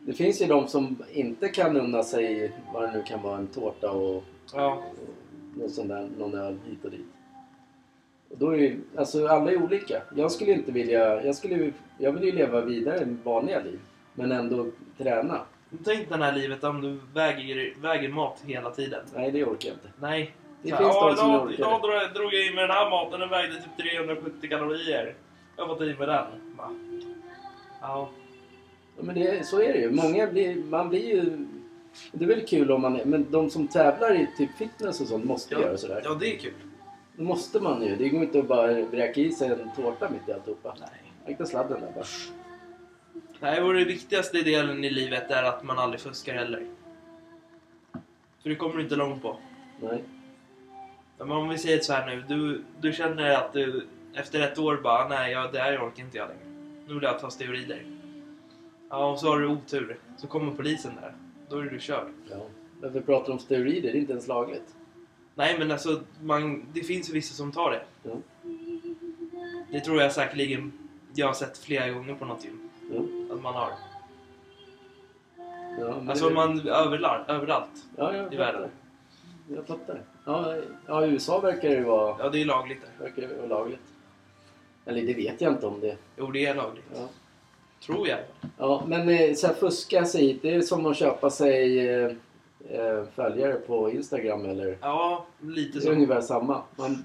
S1: Det finns ju de som inte kan unna sig vad det nu kan vara, en tårta och,
S2: ja,
S1: och någon sån där, någon öl hit och dit. Och då är ju, alltså alla är olika. Jag skulle inte vilja, jag skulle, jag vill ju leva vidare i vanliga liv. Men ändå träna.
S2: tänk det här livet om du väger, väger mat hela tiden.
S1: Nej, det orkar jag inte.
S2: Nej,
S1: Det
S2: Så
S1: finns
S2: här,
S1: de som
S2: idag,
S1: orkar
S2: idag drog, drog jag i mig den här maten, den vägde typ 370 kalorier. Jag har fått i mig den. Va? Ja.
S1: Ja, men det, så är det ju. Många blir, man blir ju... Det är väl kul om man är, men de som tävlar i typ fitness och sånt måste göra sådär.
S2: ja, det är kul.
S1: Det måste man ju. Det går inte att bara vräka i sig en tårta mitt i alltihopa.
S2: Nej.
S1: Akta sladden där bara.
S2: Nej, och det viktigaste delen i livet är att man aldrig fuskar heller. För det kommer du inte långt på.
S1: Nej.
S2: Men om vi säger så här nu, du, du känner att du efter ett år bara, nej jag, det här orkar inte jag längre. Nu vill jag ta steroider. Ja, och så har du otur. Så kommer polisen där. Då är du körd.
S1: Ja. Varför pratar om steroider? Det är inte ens lagligt.
S2: Nej, men alltså, man, det finns ju vissa som tar det.
S1: Ja.
S2: Det tror jag säkerligen jag har sett flera gånger på något gym.
S1: Ja.
S2: Att man har.
S1: Ja, men
S2: Alltså
S1: det-
S2: man, överallt. överallt. i världen.
S1: Jag fattar. Ja, ja, i USA verkar det vara,
S2: Ja, det är lagligt där.
S1: verkar det vara lagligt. Eller det vet jag inte om det.
S2: Jo, det är lagligt. Tror jag.
S1: Ja, men eh, så här, fuska sig hit, det är som att köpa sig eh, eh, följare på Instagram eller...
S2: Ja, lite
S1: Det är
S2: så.
S1: ungefär samma. Man,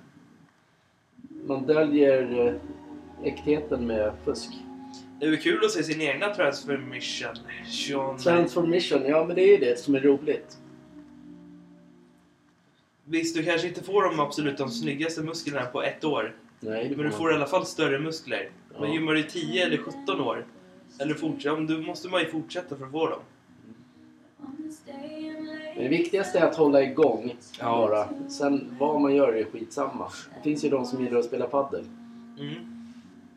S1: man döljer eh, äktheten med fusk.
S2: Det är kul att se sin egna transformation. Sean.
S1: Transformation, ja men det är ju det som är roligt.
S2: Visst, du kanske inte får de absolut de snyggaste musklerna på ett år.
S1: Nej,
S2: Men du får i alla fall större muskler.
S1: Ja.
S2: Men gymmar du i 10 eller 17 år, eller fortsätter, ja, då måste man ju fortsätta för att få dem.
S1: Men det viktigaste är att hålla igång
S2: Ja.
S1: bara. Sen vad man gör är skitsamma. Det finns ju de som gillar att spela padel.
S2: Mm.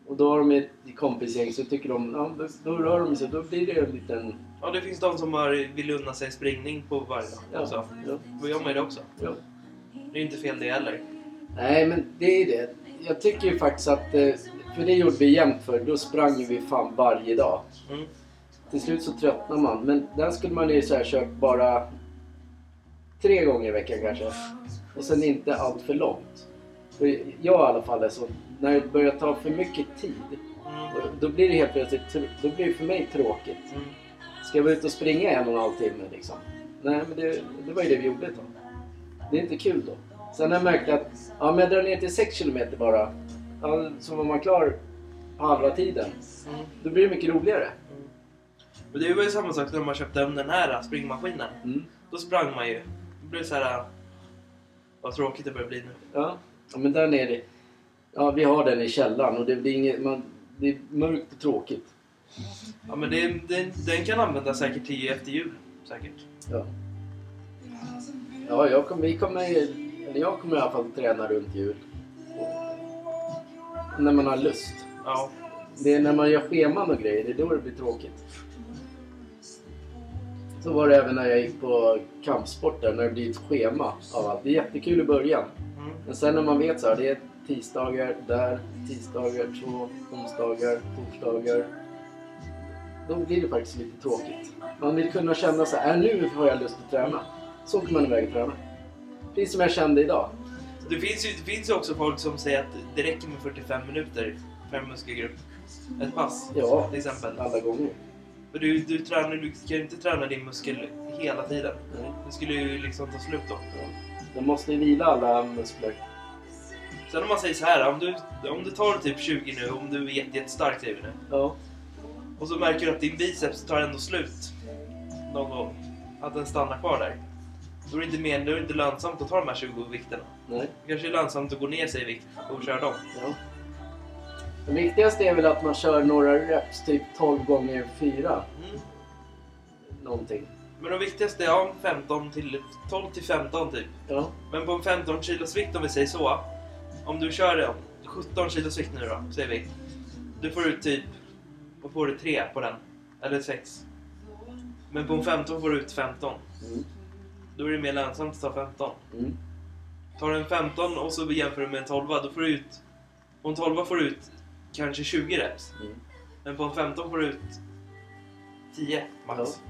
S1: Och då har de ett kompisgäng så tycker de, ja, då, då rör de sig. Då blir det en liten...
S2: Ja, det finns de som har, vill unna sig springning på varje dag.
S1: Ja,
S2: också.
S1: ja,
S2: Då gör man ju det också.
S1: ja.
S2: Det är inte fel det heller.
S1: Nej, men det är det. Jag tycker ju faktiskt att... eh, För det gjorde vi jämt för. Då sprang vi fan varje dag.
S2: Mm.
S1: Till slut så tröttnar man. Men den skulle man ju så här kört bara tre gånger i veckan kanske. Och sen inte allt för långt. För jag i alla fall är så. När det börjar ta för mycket tid.
S2: Mm.
S1: Då blir det helt plötsligt, då blir det för mig tråkigt.
S2: Mm.
S1: Ska jag vara ute och springa en och en halv timme liksom? Nej, men det, det var ju det vi gjorde ett tag. Det är inte kul då. Sen har jag märkt att, ja men jag drar ner till 6 kilometer bara. Ja, så var man klar på halva tiden.
S2: Mm.
S1: Då blir det mycket roligare.
S2: Men det var ju samma sak när man köpte hem den här springmaskinen.
S1: Mm.
S2: Då sprang man ju. Det blev så här... Vad tråkigt det börjar bli nu.
S1: Ja. ja, men där nere. Ja, vi har den i källaren och det blir inget, man, det är mörkt och tråkigt.
S2: Ja, men det, det, den kan användas säkert till efter jul. Säkert.
S1: Ja. Ja, jag kommer, vi kommer, eller jag kommer i alla fall träna runt jul. När man har lust.
S2: Ja.
S1: Det är när man gör scheman och grejer, det är då det blir tråkigt. Så var det även när jag gick på kampsport där, när det blir ett schema av allt. Det är jättekul i början.
S2: Mm.
S1: Men sen när man vet så här, det är tisdagar där, tisdagar två, onsdagar, torsdagar. Då blir det faktiskt lite tråkigt. Man vill kunna känna så här, äh, nu har jag lust att träna. Så kommer man iväg och träna. Precis som jag kände idag.
S2: Det finns ju det finns ju också folk som säger att det räcker med 45 minuter för en muskelgrupp. Ett pass,
S1: Ja,
S2: till exempel.
S1: alla gånger.
S2: För du, du, tränar, du kan ju inte träna din muskel hela tiden.
S1: Nej.
S2: Det skulle ju liksom ta slut då.
S1: De måste vila alla muskler.
S2: Sen om man säger så här, om du, om du tar typ 20 nu, om du är jätte- jättestark säger vi nu.
S1: Ja.
S2: Och så märker du att din biceps tar ändå slut någon gång. Att den stannar kvar där. Då är det inte, mer, då är det inte lönsamt att ta de här 20 vikterna.
S1: Nej.
S2: Det kanske är lönsamt att gå ner sig i vikt och köra dem.
S1: Ja. Det viktigaste är väl att man kör några reps, typ 12 gånger 4
S2: Mm.
S1: någonting.
S2: Men de viktigaste är ja, 15 till 12 till 15 typ.
S1: Ja.
S2: Men på en 15 kilos vikt om vi säger så. Om du kör det, 17 kilos vikt nu då, säger vi. Du får ut typ, vad får du, 3 på den? Eller 6. Men på en 15 får du ut 15.
S1: Mm.
S2: Då är det mer lönsamt att ta 15.
S1: Mm.
S2: Tar du en 15 och så jämför du med en 12, då får du ut... På en 12 får du ut kanske 20 reps.
S1: Mm.
S2: Men på en 15 får du ut 10 max.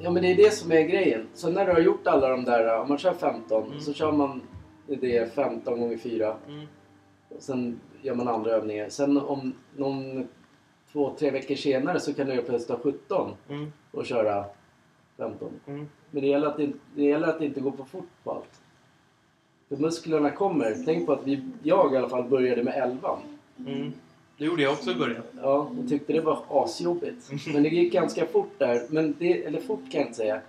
S1: Ja men det är det som är grejen. Så när du har gjort alla de där, om man kör 15
S2: Mm.
S1: så kör man det 15 gånger 4.
S2: Mm.
S1: Och sen gör man andra övningar. Sen om någon två, tre veckor senare så kan du plötsligt ta 17
S2: Mm.
S1: och köra 15.
S2: Mm.
S1: Men det gäller att det, det gäller att det inte går för fort på allt. För musklerna kommer. Tänk på att vi, jag i alla fall började med 11.
S2: Mm. Det gjorde jag också i början.
S1: Ja, jag tyckte det var asjobbigt. Men det gick ganska fort där. Men det, eller fort kan jag inte säga.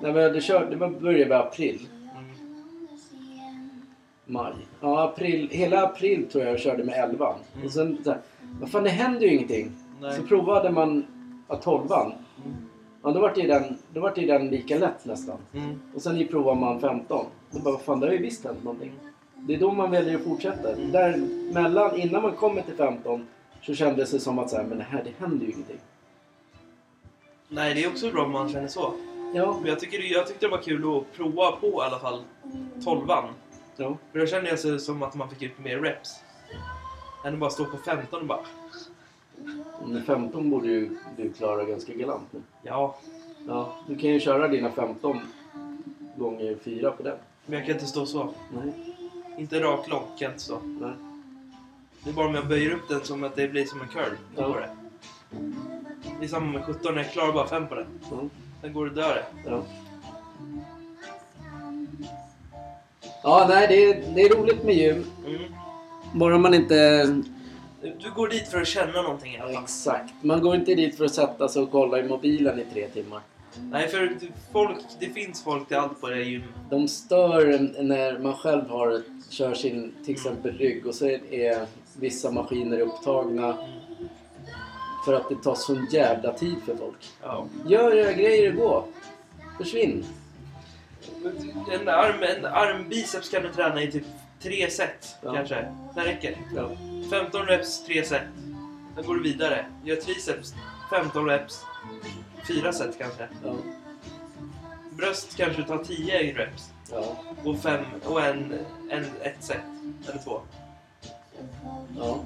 S1: När vi hade kört, det började i april.
S2: Mm.
S1: Maj. Ja, april. Hela april tror jag jag körde med 11.
S2: Mm.
S1: Och sen så här, vad fan det händer ju ingenting.
S2: Nej.
S1: Så provade man ja, 12
S2: Mm.
S1: Ja, då vart ju den, då vart ju den lika lätt nästan.
S2: Mm.
S1: Och sen provade man 15. Då bara, vad fan det har ju visst hänt någonting. Det är då man väljer att fortsätta.
S2: Mm.
S1: Där mellan, innan man kommer till 15 så kändes det som att så här, men det här det händer ju ingenting.
S2: Nej, det är också bra om man känner så.
S1: Ja,
S2: Men jag, tycker, jag tyckte det var kul att prova på i alla fall 12
S1: ja.
S2: För då kände jag sig som att man fick ut mer reps. Än att bara stå på 15 och bara...
S1: Men 15 borde ju du klara ganska galant nu.
S2: Ja,
S1: Ja, du kan ju köra dina 15 gånger 4 på den.
S2: men jag kan inte stå så.
S1: Nej,
S2: Inte rak lång kan jag inte stå.
S1: nej.
S2: Det är bara om jag böjer upp den som att det blir som en curl. Då
S1: Ja.
S2: går det. Det är samma med 17, jag klarar bara 5 på den.
S1: Ja,
S2: Sen går det dö det.
S1: ja. Ja, nej, det är, det är roligt med gym.
S2: Mm.
S1: Bara man inte...
S2: Du går dit för att känna någonting i alla fall.
S1: Exakt. Man går inte dit för att sätta sig och kolla i mobilen i tre timmar.
S2: Nej, för folk, det finns folk till allt på det här gym.
S1: De stör när man själv har, kör sin till exempel rygg och så är vissa maskiner upptagna för att det tar sån jävla tid för folk.
S2: Ja.
S1: Gör era grejer och gå. Försvinn.
S2: En, arm, en armbiceps kan du träna i typ tre set
S1: Ja.
S2: kanske. Det räcker.
S1: Ja.
S2: 15 reps, tre set. Sen går du vidare. Gör triceps, 15 reps, fyra set kanske.
S1: Ja.
S2: Bröst kanske du tar 10 reps
S1: Ja.
S2: och, fem, och en, en, ett set. Eller två.
S1: ja.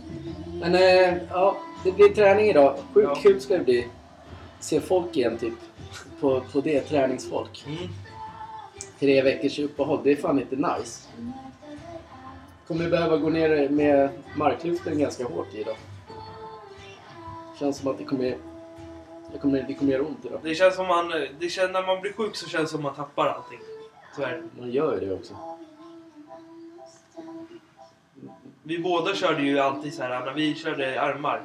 S1: Men eh, ja, det blir träning idag. Sjukt
S2: Ja.
S1: kul ska det bli. Se folk igen typ. På, på det, träningsfolk.
S2: Mm.
S1: Tre veckors uppehåll. Det är fan inte nice. Kommer behöva gå ner med marklyften ganska hårt idag. Känns som att det kommer, det kommer, det kommer göra ont idag.
S2: Det känns som man, det känns, när man blir sjuk så känns det som man tappar allting. Det.
S1: Man gör ju det också.
S2: Vi båda körde ju alltid så här, när vi körde armar,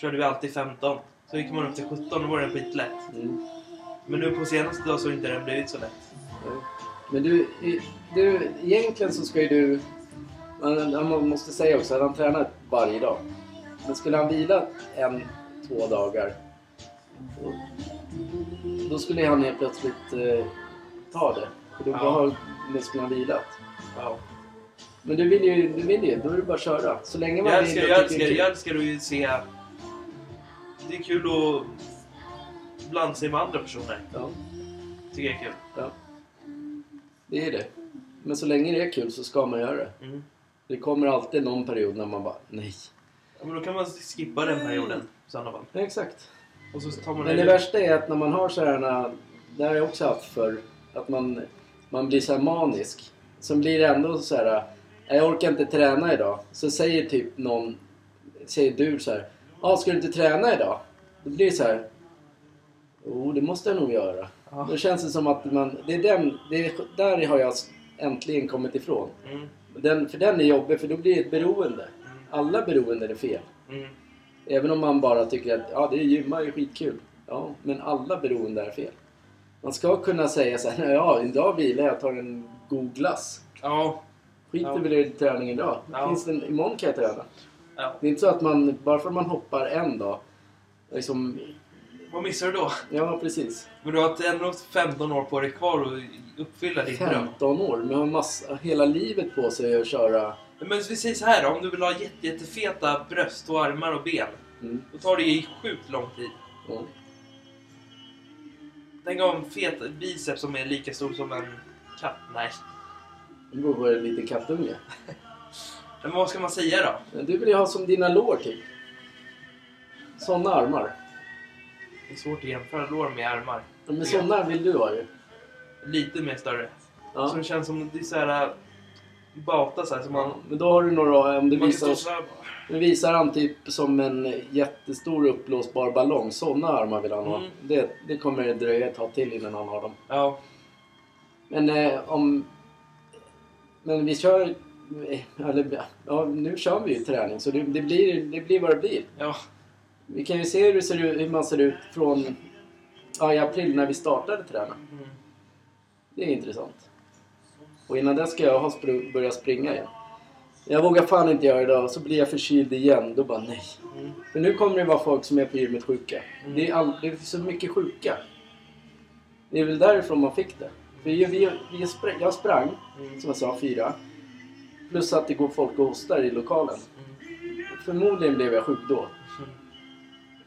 S2: körde vi alltid 15. Så gick man upp till 17 och var det skitlätt.
S1: Mm.
S2: Men nu på senaste dag så har inte den blivit så lätt.
S1: Men du, du, egentligen så ska ju du... Man, måste säga också att han tränar varje dag. Men skulle han vila en, två dagar då, då skulle han helt plötsligt eh, ta det. För då
S2: Ja.
S1: har musklerna vilat.
S2: Ja.
S1: Men du vill ju, du vill ju, då är det bara att köra. Så länge man
S2: Jag
S1: vill
S2: älskar,
S1: och
S2: jag älskar, jag älskar att ju se... Det är kul att blanda sig med andra personer.
S1: Ja,
S2: Tycker jag är kul.
S1: ja. Det är det. Men så länge det är kul så ska man göra det.
S2: Mm.
S1: Det kommer alltid någon period när man bara, nej.
S2: Ja, men då kan man skippa den perioden i sådana fall.
S1: Ja, exakt.
S2: Och så tar man
S1: Men det värsta är att när man har sådana, det har jag också haft för att man, man blir så här manisk. Sen blir det ändå så här, jag orkar inte träna idag. Så säger typ någon, säger du så här, ja ska du inte träna idag? Då blir det så här, jo det måste jag nog göra.
S2: Ja.
S1: Då känns det som att man, det är den, det är, där har jag äntligen kommit ifrån.
S2: Mm.
S1: Den, för den är jobbig för då blir det ett beroende. Alla beroenden är fel.
S2: Mm.
S1: Även om man bara tycker att ja, det är gymma är skitkul. Ja, men alla beroende är fel. Man ska kunna säga så här, [laughs] ja, idag vilar jag, tar en god glass.
S2: Ja.
S1: Skiter
S2: Ja.
S1: väl i träning idag.
S2: Ja.
S1: Finns det en, imorgon kan jag träna.
S2: ja.
S1: Det är inte så att man, bara för att man hoppar en dag, liksom,
S2: Vad missar du då?
S1: ja precis.
S2: Men du har ändå 15 år på dig kvar att uppfylla din dröm.
S1: 15 år, men har massa, hela livet på sig att köra.
S2: Men vi säger så här då, om du vill ha jätte, jättefeta bröst och armar och ben.
S1: Mm,
S2: Då tar det ju sjukt lång tid.
S1: ja.
S2: Tänk om fet biceps som är lika stor som en katt. Nej.
S1: Det beror på en liten kattunge. [laughs]
S2: Men vad ska man säga då?
S1: Du vill ju ha som dina lår typ. Såna armar.
S2: Det är svårt att jämföra lår med armar.
S1: Ja, Men såna vill du ha ju.
S2: Lite mer större.
S1: Ja.
S2: Så det känns som det är så här äh, bata så här som man...
S1: Men då har du några, om
S2: stå
S1: visar,
S2: så
S1: nu visar han typ som en jättestor uppblåsbar ballong. Såna armar vill han ha.
S2: Mm.
S1: Det, det kommer det dröja ett tag till innan han har dem.
S2: Ja.
S1: Men eh, om... Men vi kör... Eller, ja, nu kör vi ju träning så det, det, blir, det blir vad det blir.
S2: Ja.
S1: Vi kan ju se hur, det ser ut, hur man ser ut från ja, i april när vi startade träna.
S2: Mm.
S1: Det är intressant. Och innan dess ska jag ha spr- börja springa igen. Jag vågar fan inte göra det idag, så blir jag förkyld igen. Då bara nej.
S2: Mm.
S1: För nu kommer det vara folk som är på gymmet sjuka.
S2: Mm.
S1: Det, är all, det är så mycket sjuka. Det är väl därifrån man fick det. För vi, vi, vi spr- jag sprang,
S2: Mm.
S1: som jag sa, fyra. Plus att det går folk och hostar i lokalen.
S2: Mm.
S1: Förmodligen blev jag sjuk då.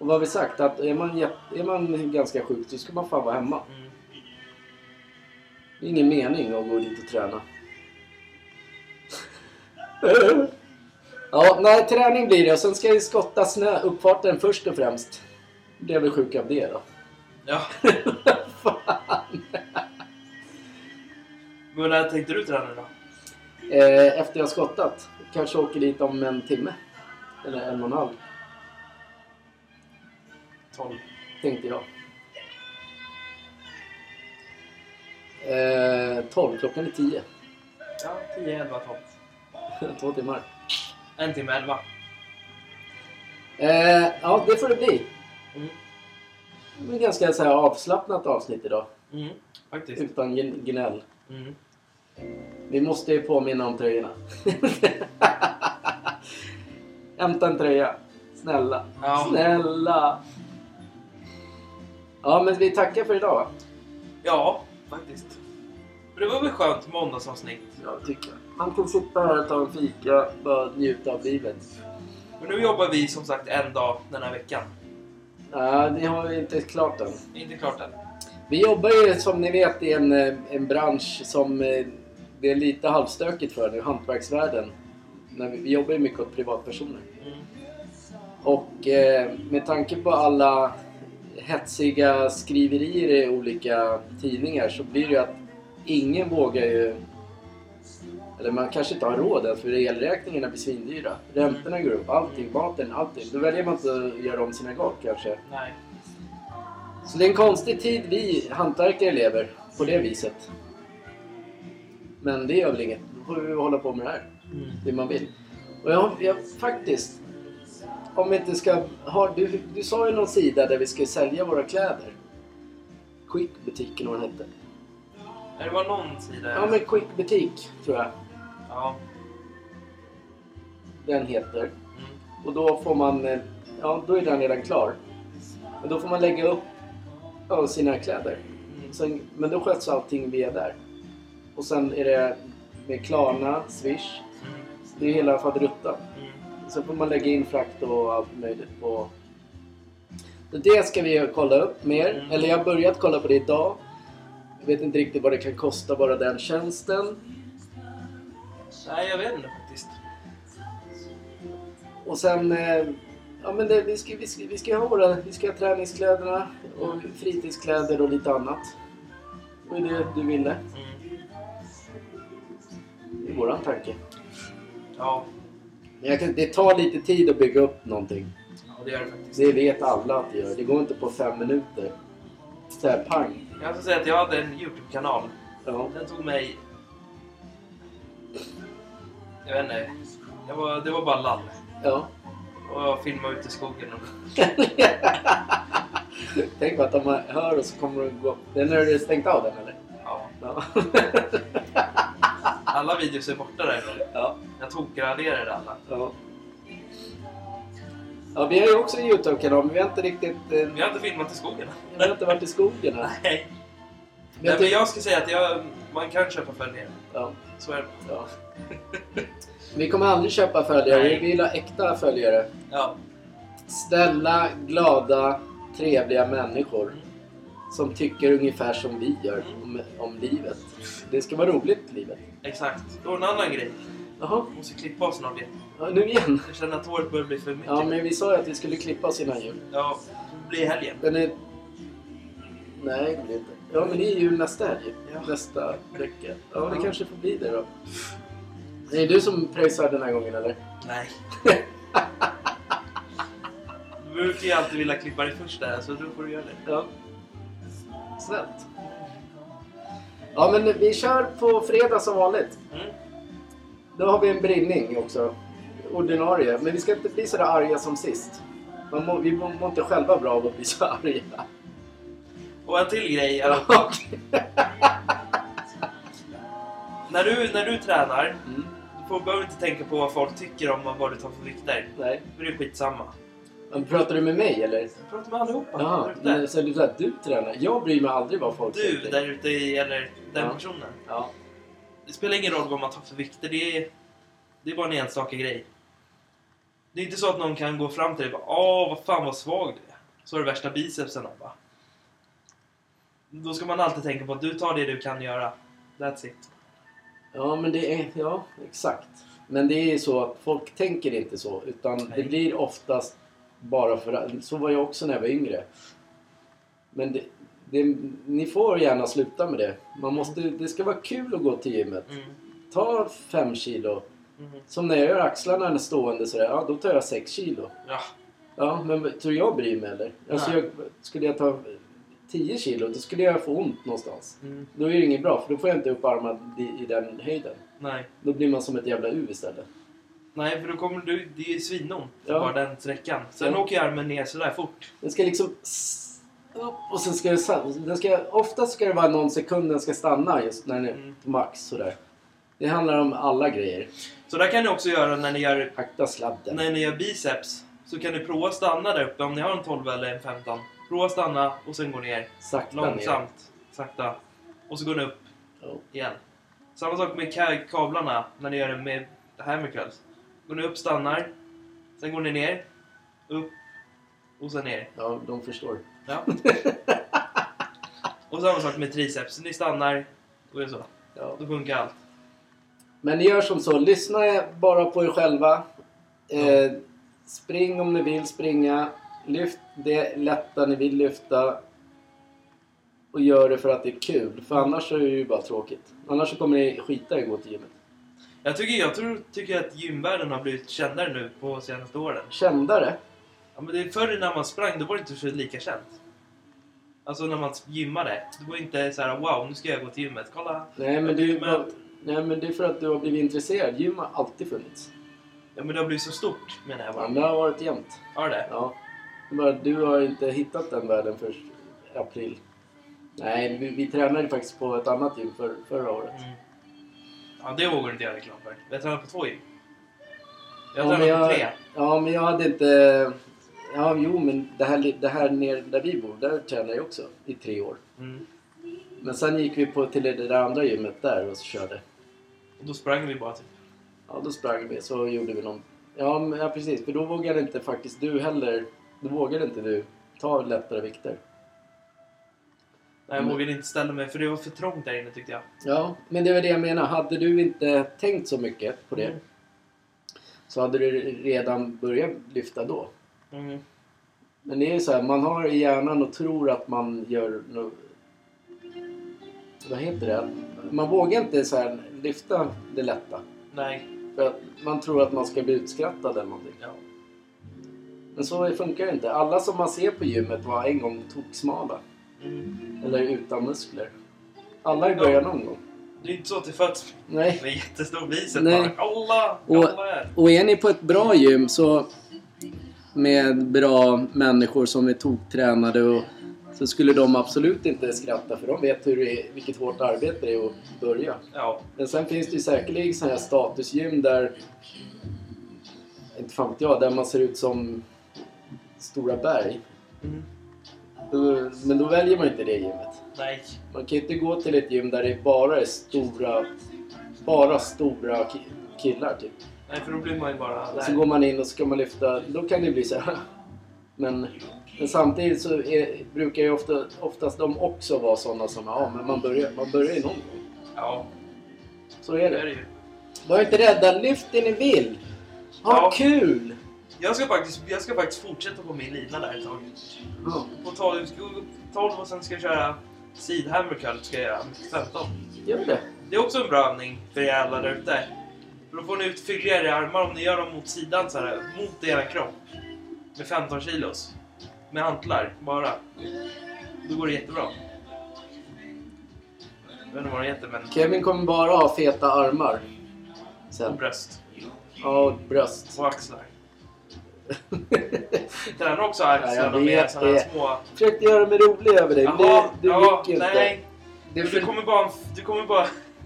S1: Och vad har vi sagt? Att är man, är man ganska sjuk så ska man fan vara hemma.
S2: Mm.
S1: Det är ingen mening att gå dit och träna. ja, nej, träning blir det. Och sen ska jag skotta snö, uppfarten först och främst. Det är väl sjuk av det då.
S2: Ja. [laughs]
S1: Fan.
S2: Men när tänkte du träna då?
S1: Eh, efter jag skottat. Kanske åker dit om en timme. Eller en och en halv,
S2: 12.
S1: tänkte jag. Eh, 12, klockan är 10.
S2: Ja, 10, 11, 12.
S1: Två timmar.
S2: En timme 11.
S1: Eh, ja, det får det bli.
S2: Mm.
S1: Det ett ganska så här, avslappnat avsnitt idag.
S2: Mm. Faktiskt.
S1: Utan gn- gnäll.
S2: Mm.
S1: Vi måste ju påminna om tröjorna. [laughs] Hämta en tröja. Snälla.
S2: Ja.
S1: Snälla. Ja, men vi tackar för idag. va?
S2: Ja, faktiskt. Det var väl skönt måndagsavsnitt.
S1: Ja, tycker jag. Man kan sitta här och ta en fika bara njuta av livet.
S2: Men nu jobbar vi som sagt en dag den här veckan.
S1: Nej, det har vi inte klart än.
S2: Det inte klart än.
S1: Vi jobbar ju som ni vet i en, eh, en bransch som eh, det är lite halvstökigt för nu, hantverksvärlden. När vi, vi jobbar ju mycket åt privatpersoner.
S2: Mm.
S1: Och eh, med tanke på alla hetsiga skriverier i olika tidningar så blir det ju att ingen vågar ju... Eller man kanske inte har råd ens för elräkningarna blir svindyra. Räntorna går upp, allting, maten, allting. Då väljer man inte att göra om sina golv kanske.
S2: Nej.
S1: Så det är en konstig tid vi hantverkare lever på det viset. Men det gör väl inget. Då får vi hålla på med det här.
S2: Mm.
S1: Det man vill. Och jag, jag faktiskt... Om vi inte ska... Ha, du, du sa ju någon sida där vi ska sälja våra kläder. Quick-butiken vad den hette.
S2: Det var någon sida.
S1: Ja men Quick-butik tror jag
S2: Ja.
S1: den heter.
S2: Mm.
S1: Och då får man... eh, Ja, då är den redan klar. Men då får man lägga upp ja, sina kläder.
S2: Mm.
S1: Sen, men då sköts allting via där. Och sen är det med Klarna, Swish.
S2: Mm.
S1: Det är hela faderuttan.
S2: Mm.
S1: Sen får man lägga in frakt och allt möjligt på... Så det ska vi kolla upp mer.
S2: Mm.
S1: Eller jag har börjat kolla på det idag. Jag vet inte riktigt vad det kan kosta bara den tjänsten.
S2: Nej, jag vet inte faktiskt.
S1: Och sen... eh, Ja men det, vi, ska, vi, ska, vi ska ha våra... Vi ska ha träningskläderna och fritidskläder och lite annat. Det var det du ville.
S2: Mm.
S1: Det är våran tanke.
S2: Ja.
S1: Men kan, det tar lite tid att bygga upp någonting.
S2: ja, det gör det faktiskt.
S1: Det vet alla att det gör. Det går inte på fem minuter. Så här, pang.
S2: Jag ska säga att jag hade en YouTube-kanal.
S1: Ja.
S2: Den tog mig... Jag vet inte. Jag var, det var bara lall.
S1: ja.
S2: Och jag filmade ute i skogen. Och... [laughs]
S1: Tänk på att de hör och så kommer de gå... Det är har stängt av den eller?
S2: Ja.
S1: Ja. [laughs]
S2: Alla videos är borta där.
S1: ja.
S2: Jag tokraderade alla.
S1: ja. Ja, vi har ju också en Youtube-kanal men vi har inte riktigt... Eh,
S2: Vi har inte filmat i skogen.
S1: vi har inte varit i skogen än.
S2: Nej.
S1: Men
S2: Nej,
S1: jag
S2: men jag ska säga att jag, man kan köpa följare.
S1: ja,
S2: Så är det.
S1: ja. Vi kommer aldrig köpa följare. Vi
S2: Nej.
S1: vill ha äkta följare.
S2: Ja.
S1: Snälla, glada, trevliga människor. Som tycker ungefär som vi gör om, om livet. Det ska vara roligt, livet.
S2: Exakt. Då en annan grej.
S1: Jaha,
S2: måste klippa oss snart igen.
S1: ja, nu igen.
S2: Jag känner att håret börjar bli för mycket.
S1: Ja, men vi sa ju att vi skulle klippa oss innan jul.
S2: Ja, det blir helgen.
S1: Den är... Nej, det blir inte. Ja, men det är ju nästa helg.
S2: Ja.
S1: Nästa vecka. Ja, det
S2: Ja.
S1: kanske får bli det då. Är det du som pröjsar den här gången, eller?
S2: Nej. [laughs] Du brukar ju alltid vilja klippa dig först där, så då får du göra det.
S1: Ja. Snällt. Ja, men vi kör på fredag som vanligt.
S2: Mm.
S1: Då har vi en brinning också. Ordinarie. Men vi ska inte bli sådär arga som sist. Man må, vi mår inte själva bra av att bli så [laughs] arga.
S2: Och en till grej. är att
S1: Ja. [laughs]
S2: När, du, när du tränar,
S1: Mm.
S2: du får, behöver inte tänka på vad folk tycker om vad du tar för vikter.
S1: Nej.
S2: För det är skitsamma.
S1: Men Pratar du med mig eller?
S2: Jag pratar med allihopa.
S1: Jaha, men så du sa att du tränar? Jag bryr mig aldrig vad folk
S2: Du
S1: tycker.
S2: där ute, i- eller den
S1: Ja.
S2: personen.
S1: Ja.
S2: Det spelar ingen roll vad man tar för vikter. Det är, det är bara en enstaka grej. Det är inte så att någon kan gå fram till dig och bara Åh, vad fan vad svag du är. Så har du värsta bicepsen och bara. Då ska man alltid tänka på att du tar det du kan göra. That's it.
S1: ja, men det är... Ja, exakt. Men det är så att folk tänker inte så. Utan det
S2: Nej.
S1: blir oftast bara för att... Så var jag också när jag var yngre. Men det, det, ni får gärna sluta med det. Man måste, det ska vara kul att gå till gymmet.
S2: Mm.
S1: Ta fem kilo.
S2: Mhm.
S1: Som när jag gör axlarna stående sådär, ja då tar jag sex kilo.
S2: Ja.
S1: Ja, men tror jag bryr mig eller? Alltså jag, skulle jag ta 10 kilo, då skulle jag få ont någonstans.
S2: Mm.
S1: Då är det inget bra, för då får jag inte upp armarna i, i den höjden.
S2: Nej.
S1: Då blir man som ett jävla U istället.
S2: Nej, för då kommer du... Det är ju svinont.
S1: Ja.
S2: Bara den sträckan. Sen
S1: Ja.
S2: åker ju armen ner sådär fort.
S1: Den ska liksom upp och sen ska sa- den ska, oftast ska det vara någon sekund den ska stanna just när den är
S2: Mm.
S1: max sådär. Det handlar om alla grejer.
S2: Så där kan ni också göra när ni gör,
S1: Akta sladden.
S2: när ni gör biceps. Så kan ni prova stanna där uppe om ni har en 12 eller en 15. Prova stanna och sen gå ner.
S1: Sakta ner.
S2: Långsamt. Sakta. Och så går ni upp
S1: Ja.
S2: igen. Samma sak med ka- kablarna när ni gör det med hammer curls. Går ni upp, stannar. Sen går ni ner. Upp. Och sen ner.
S1: ja, de förstår.
S2: Ja. och samma sak med triceps. Ni stannar. Och är så.
S1: Ja.
S2: Då funkar allt.
S1: Men ni gör som så, lyssna bara på er själva. Eh, spring om ni vill springa. Lyft det lätta ni vill lyfta. Och gör det för att det är kul. För annars är det ju bara tråkigt. Annars kommer ni skita i att gå till gymmet.
S2: Jag tycker, jag tror, tycker att gymvärlden har blivit kändare nu på senaste åren.
S1: Kändare.
S2: Ja, men det är förr när man sprang, då var det inte så lika känt. Alltså när man gymmade. Det var inte så här: wow, nu ska jag gå till gymmet. Kolla!
S1: Nej men, det bara, nej men det är för att du har blivit intresserad. Gym har alltid funnits.
S2: Ja, men det har blivit så stort menar jag
S1: Ja,
S2: bara.
S1: men det har varit jämt.
S2: Har det?
S1: Ja. Bara, du har inte hittat den världen för april. Nej, vi, vi tränade faktiskt på ett annat gym för, förra året.
S2: Mm. Ja, det vågar inte jag reklam för. Jag tränar på två gym. Jag
S1: Ja,
S2: tränar
S1: jag-
S2: på tre.
S1: Ja, men jag hade inte... Ja, jo, men det här, det här nere där vi bor, där tränade jag också i tre år.
S2: Mm.
S1: Men sen gick vi på till det där andra gymmet där och så körde.
S2: Och då sprang vi bara typ.
S1: Ja, då sprang vi så gjorde vi någon... Ja, men, ja, precis. För då vågade inte faktiskt du heller... Då vågade inte du ta lättare vikter.
S2: Jag
S1: Mm.
S2: vågade inte ställa mig för det var för trångt där inne tyckte jag.
S1: Ja, men det var det jag menar. Hade du inte tänkt så mycket på det
S2: Mm.
S1: så hade du redan börjat lyfta då.
S2: Mm.
S1: Men det är ju så här, man har i hjärnan och tror att man gör no... Vad heter det? Man vågar inte så här lyfta det lätta.
S2: Nej.
S1: För att man tror att man ska bli utskrattad eller någonting.
S2: Ja.
S1: Men så funkar det inte. Alla som man ser på gymmet var en gång toksmala.
S2: Mm.
S1: Eller utan muskler. Alla i början någon gång.
S2: Det är inte så att det föds
S1: Nej.
S2: med jättestor bicep
S1: Nej.
S2: bara. Kolla!
S1: Och-
S2: här!
S1: Och är ni på ett bra gym så med bra människor som är toktränade och så skulle de absolut inte skratta för de vet hur det är, vilket hårt arbete det är att börja.
S2: Ja.
S1: Men sen finns det ju säkerligen sådana här statusgym där inte fan vet jag, där man ser ut som stora berg.
S2: Mm.
S1: Då- Men då väljer man inte det gymmet.
S2: Nej.
S1: Man kan ju inte gå till ett gym där det bara är stora, bara stora ki- killar typ.
S2: Nej, för då blir man ju bara
S1: Och så går man in och ska man lyfta, då kan det bli så här. Men, men samtidigt så är, brukar ju ofta, oftast de också vara sådana som, ja men man börjar, man börjar ju någon gång.
S2: Ja,
S1: Så är
S2: det är
S1: det.
S2: det ju.
S1: Var inte rädda, lyft det ni vill! Ha
S2: Ja.
S1: kul!
S2: Jag ska, faktiskt, jag ska faktiskt fortsätta på min lina där ett tag.
S1: Ja,
S2: På 12, vi ska gå upp 12 och sen ska jag köra Seed Hammer Curl ska jag göra med 15.
S1: gör det.
S2: Det är också en bra övning för er alla där ute. För då får ni ut fylligare armar om ni gör dem mot sidan så här, mot er kropp. Med 15 kilos. Med hantlar bara. Då går det jättebra. Jag vet inte vad det heter men...
S1: Kevin kommer bara ha feta armar.
S2: Och
S1: sen.
S2: bröst.
S1: Ja, och bröst.
S2: Och axlar. [laughs] Du också axlarna
S1: jag
S2: med sådana små...
S1: Försökte göra mig rolig över dig, men det, det
S2: ja,
S1: gick ju inte.
S2: nej.
S1: Det för...
S2: Du kommer bara... Du kommer bara... [laughs]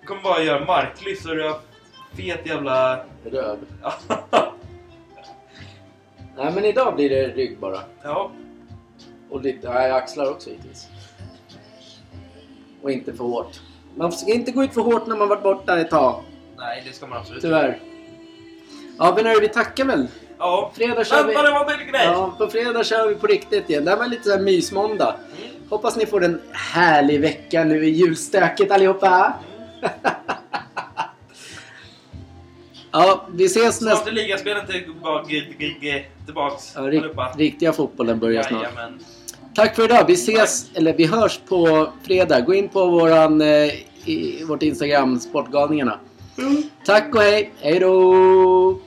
S2: du kommer bara göra marklyft och du har fet jävla...
S1: Röv. [laughs] Nej, men idag blir det rygg bara.
S2: ja.
S1: Och lite, nej, axlar också hittills. Och inte för hårt. Man ska inte gå ut för hårt när man varit borta ett tag.
S2: Nej, det ska man absolut
S1: Tyvärr. Ja, men hörru, vi tackar väl.
S2: Ja.
S1: Fredag kör vi... Ja, på fredag kör vi på riktigt igen. Det här var lite såhär mysmåndag.
S2: Mm.
S1: Hoppas ni får en härlig vecka nu i julstöket allihopa. [laughs] ja, vi ses
S2: Snart
S1: nästa...
S2: är ligaspelet tillbaka, tillbaks.
S1: Ja, rik,
S2: allihopa.
S1: riktiga fotbollen börjar snart.
S2: Jajamän.
S1: Tack för idag. Vi ses, eller vi hörs på fredag. Gå in på våran, eh, i, vårt Instagram, Sportgalningarna. Tack och hej. Hej då!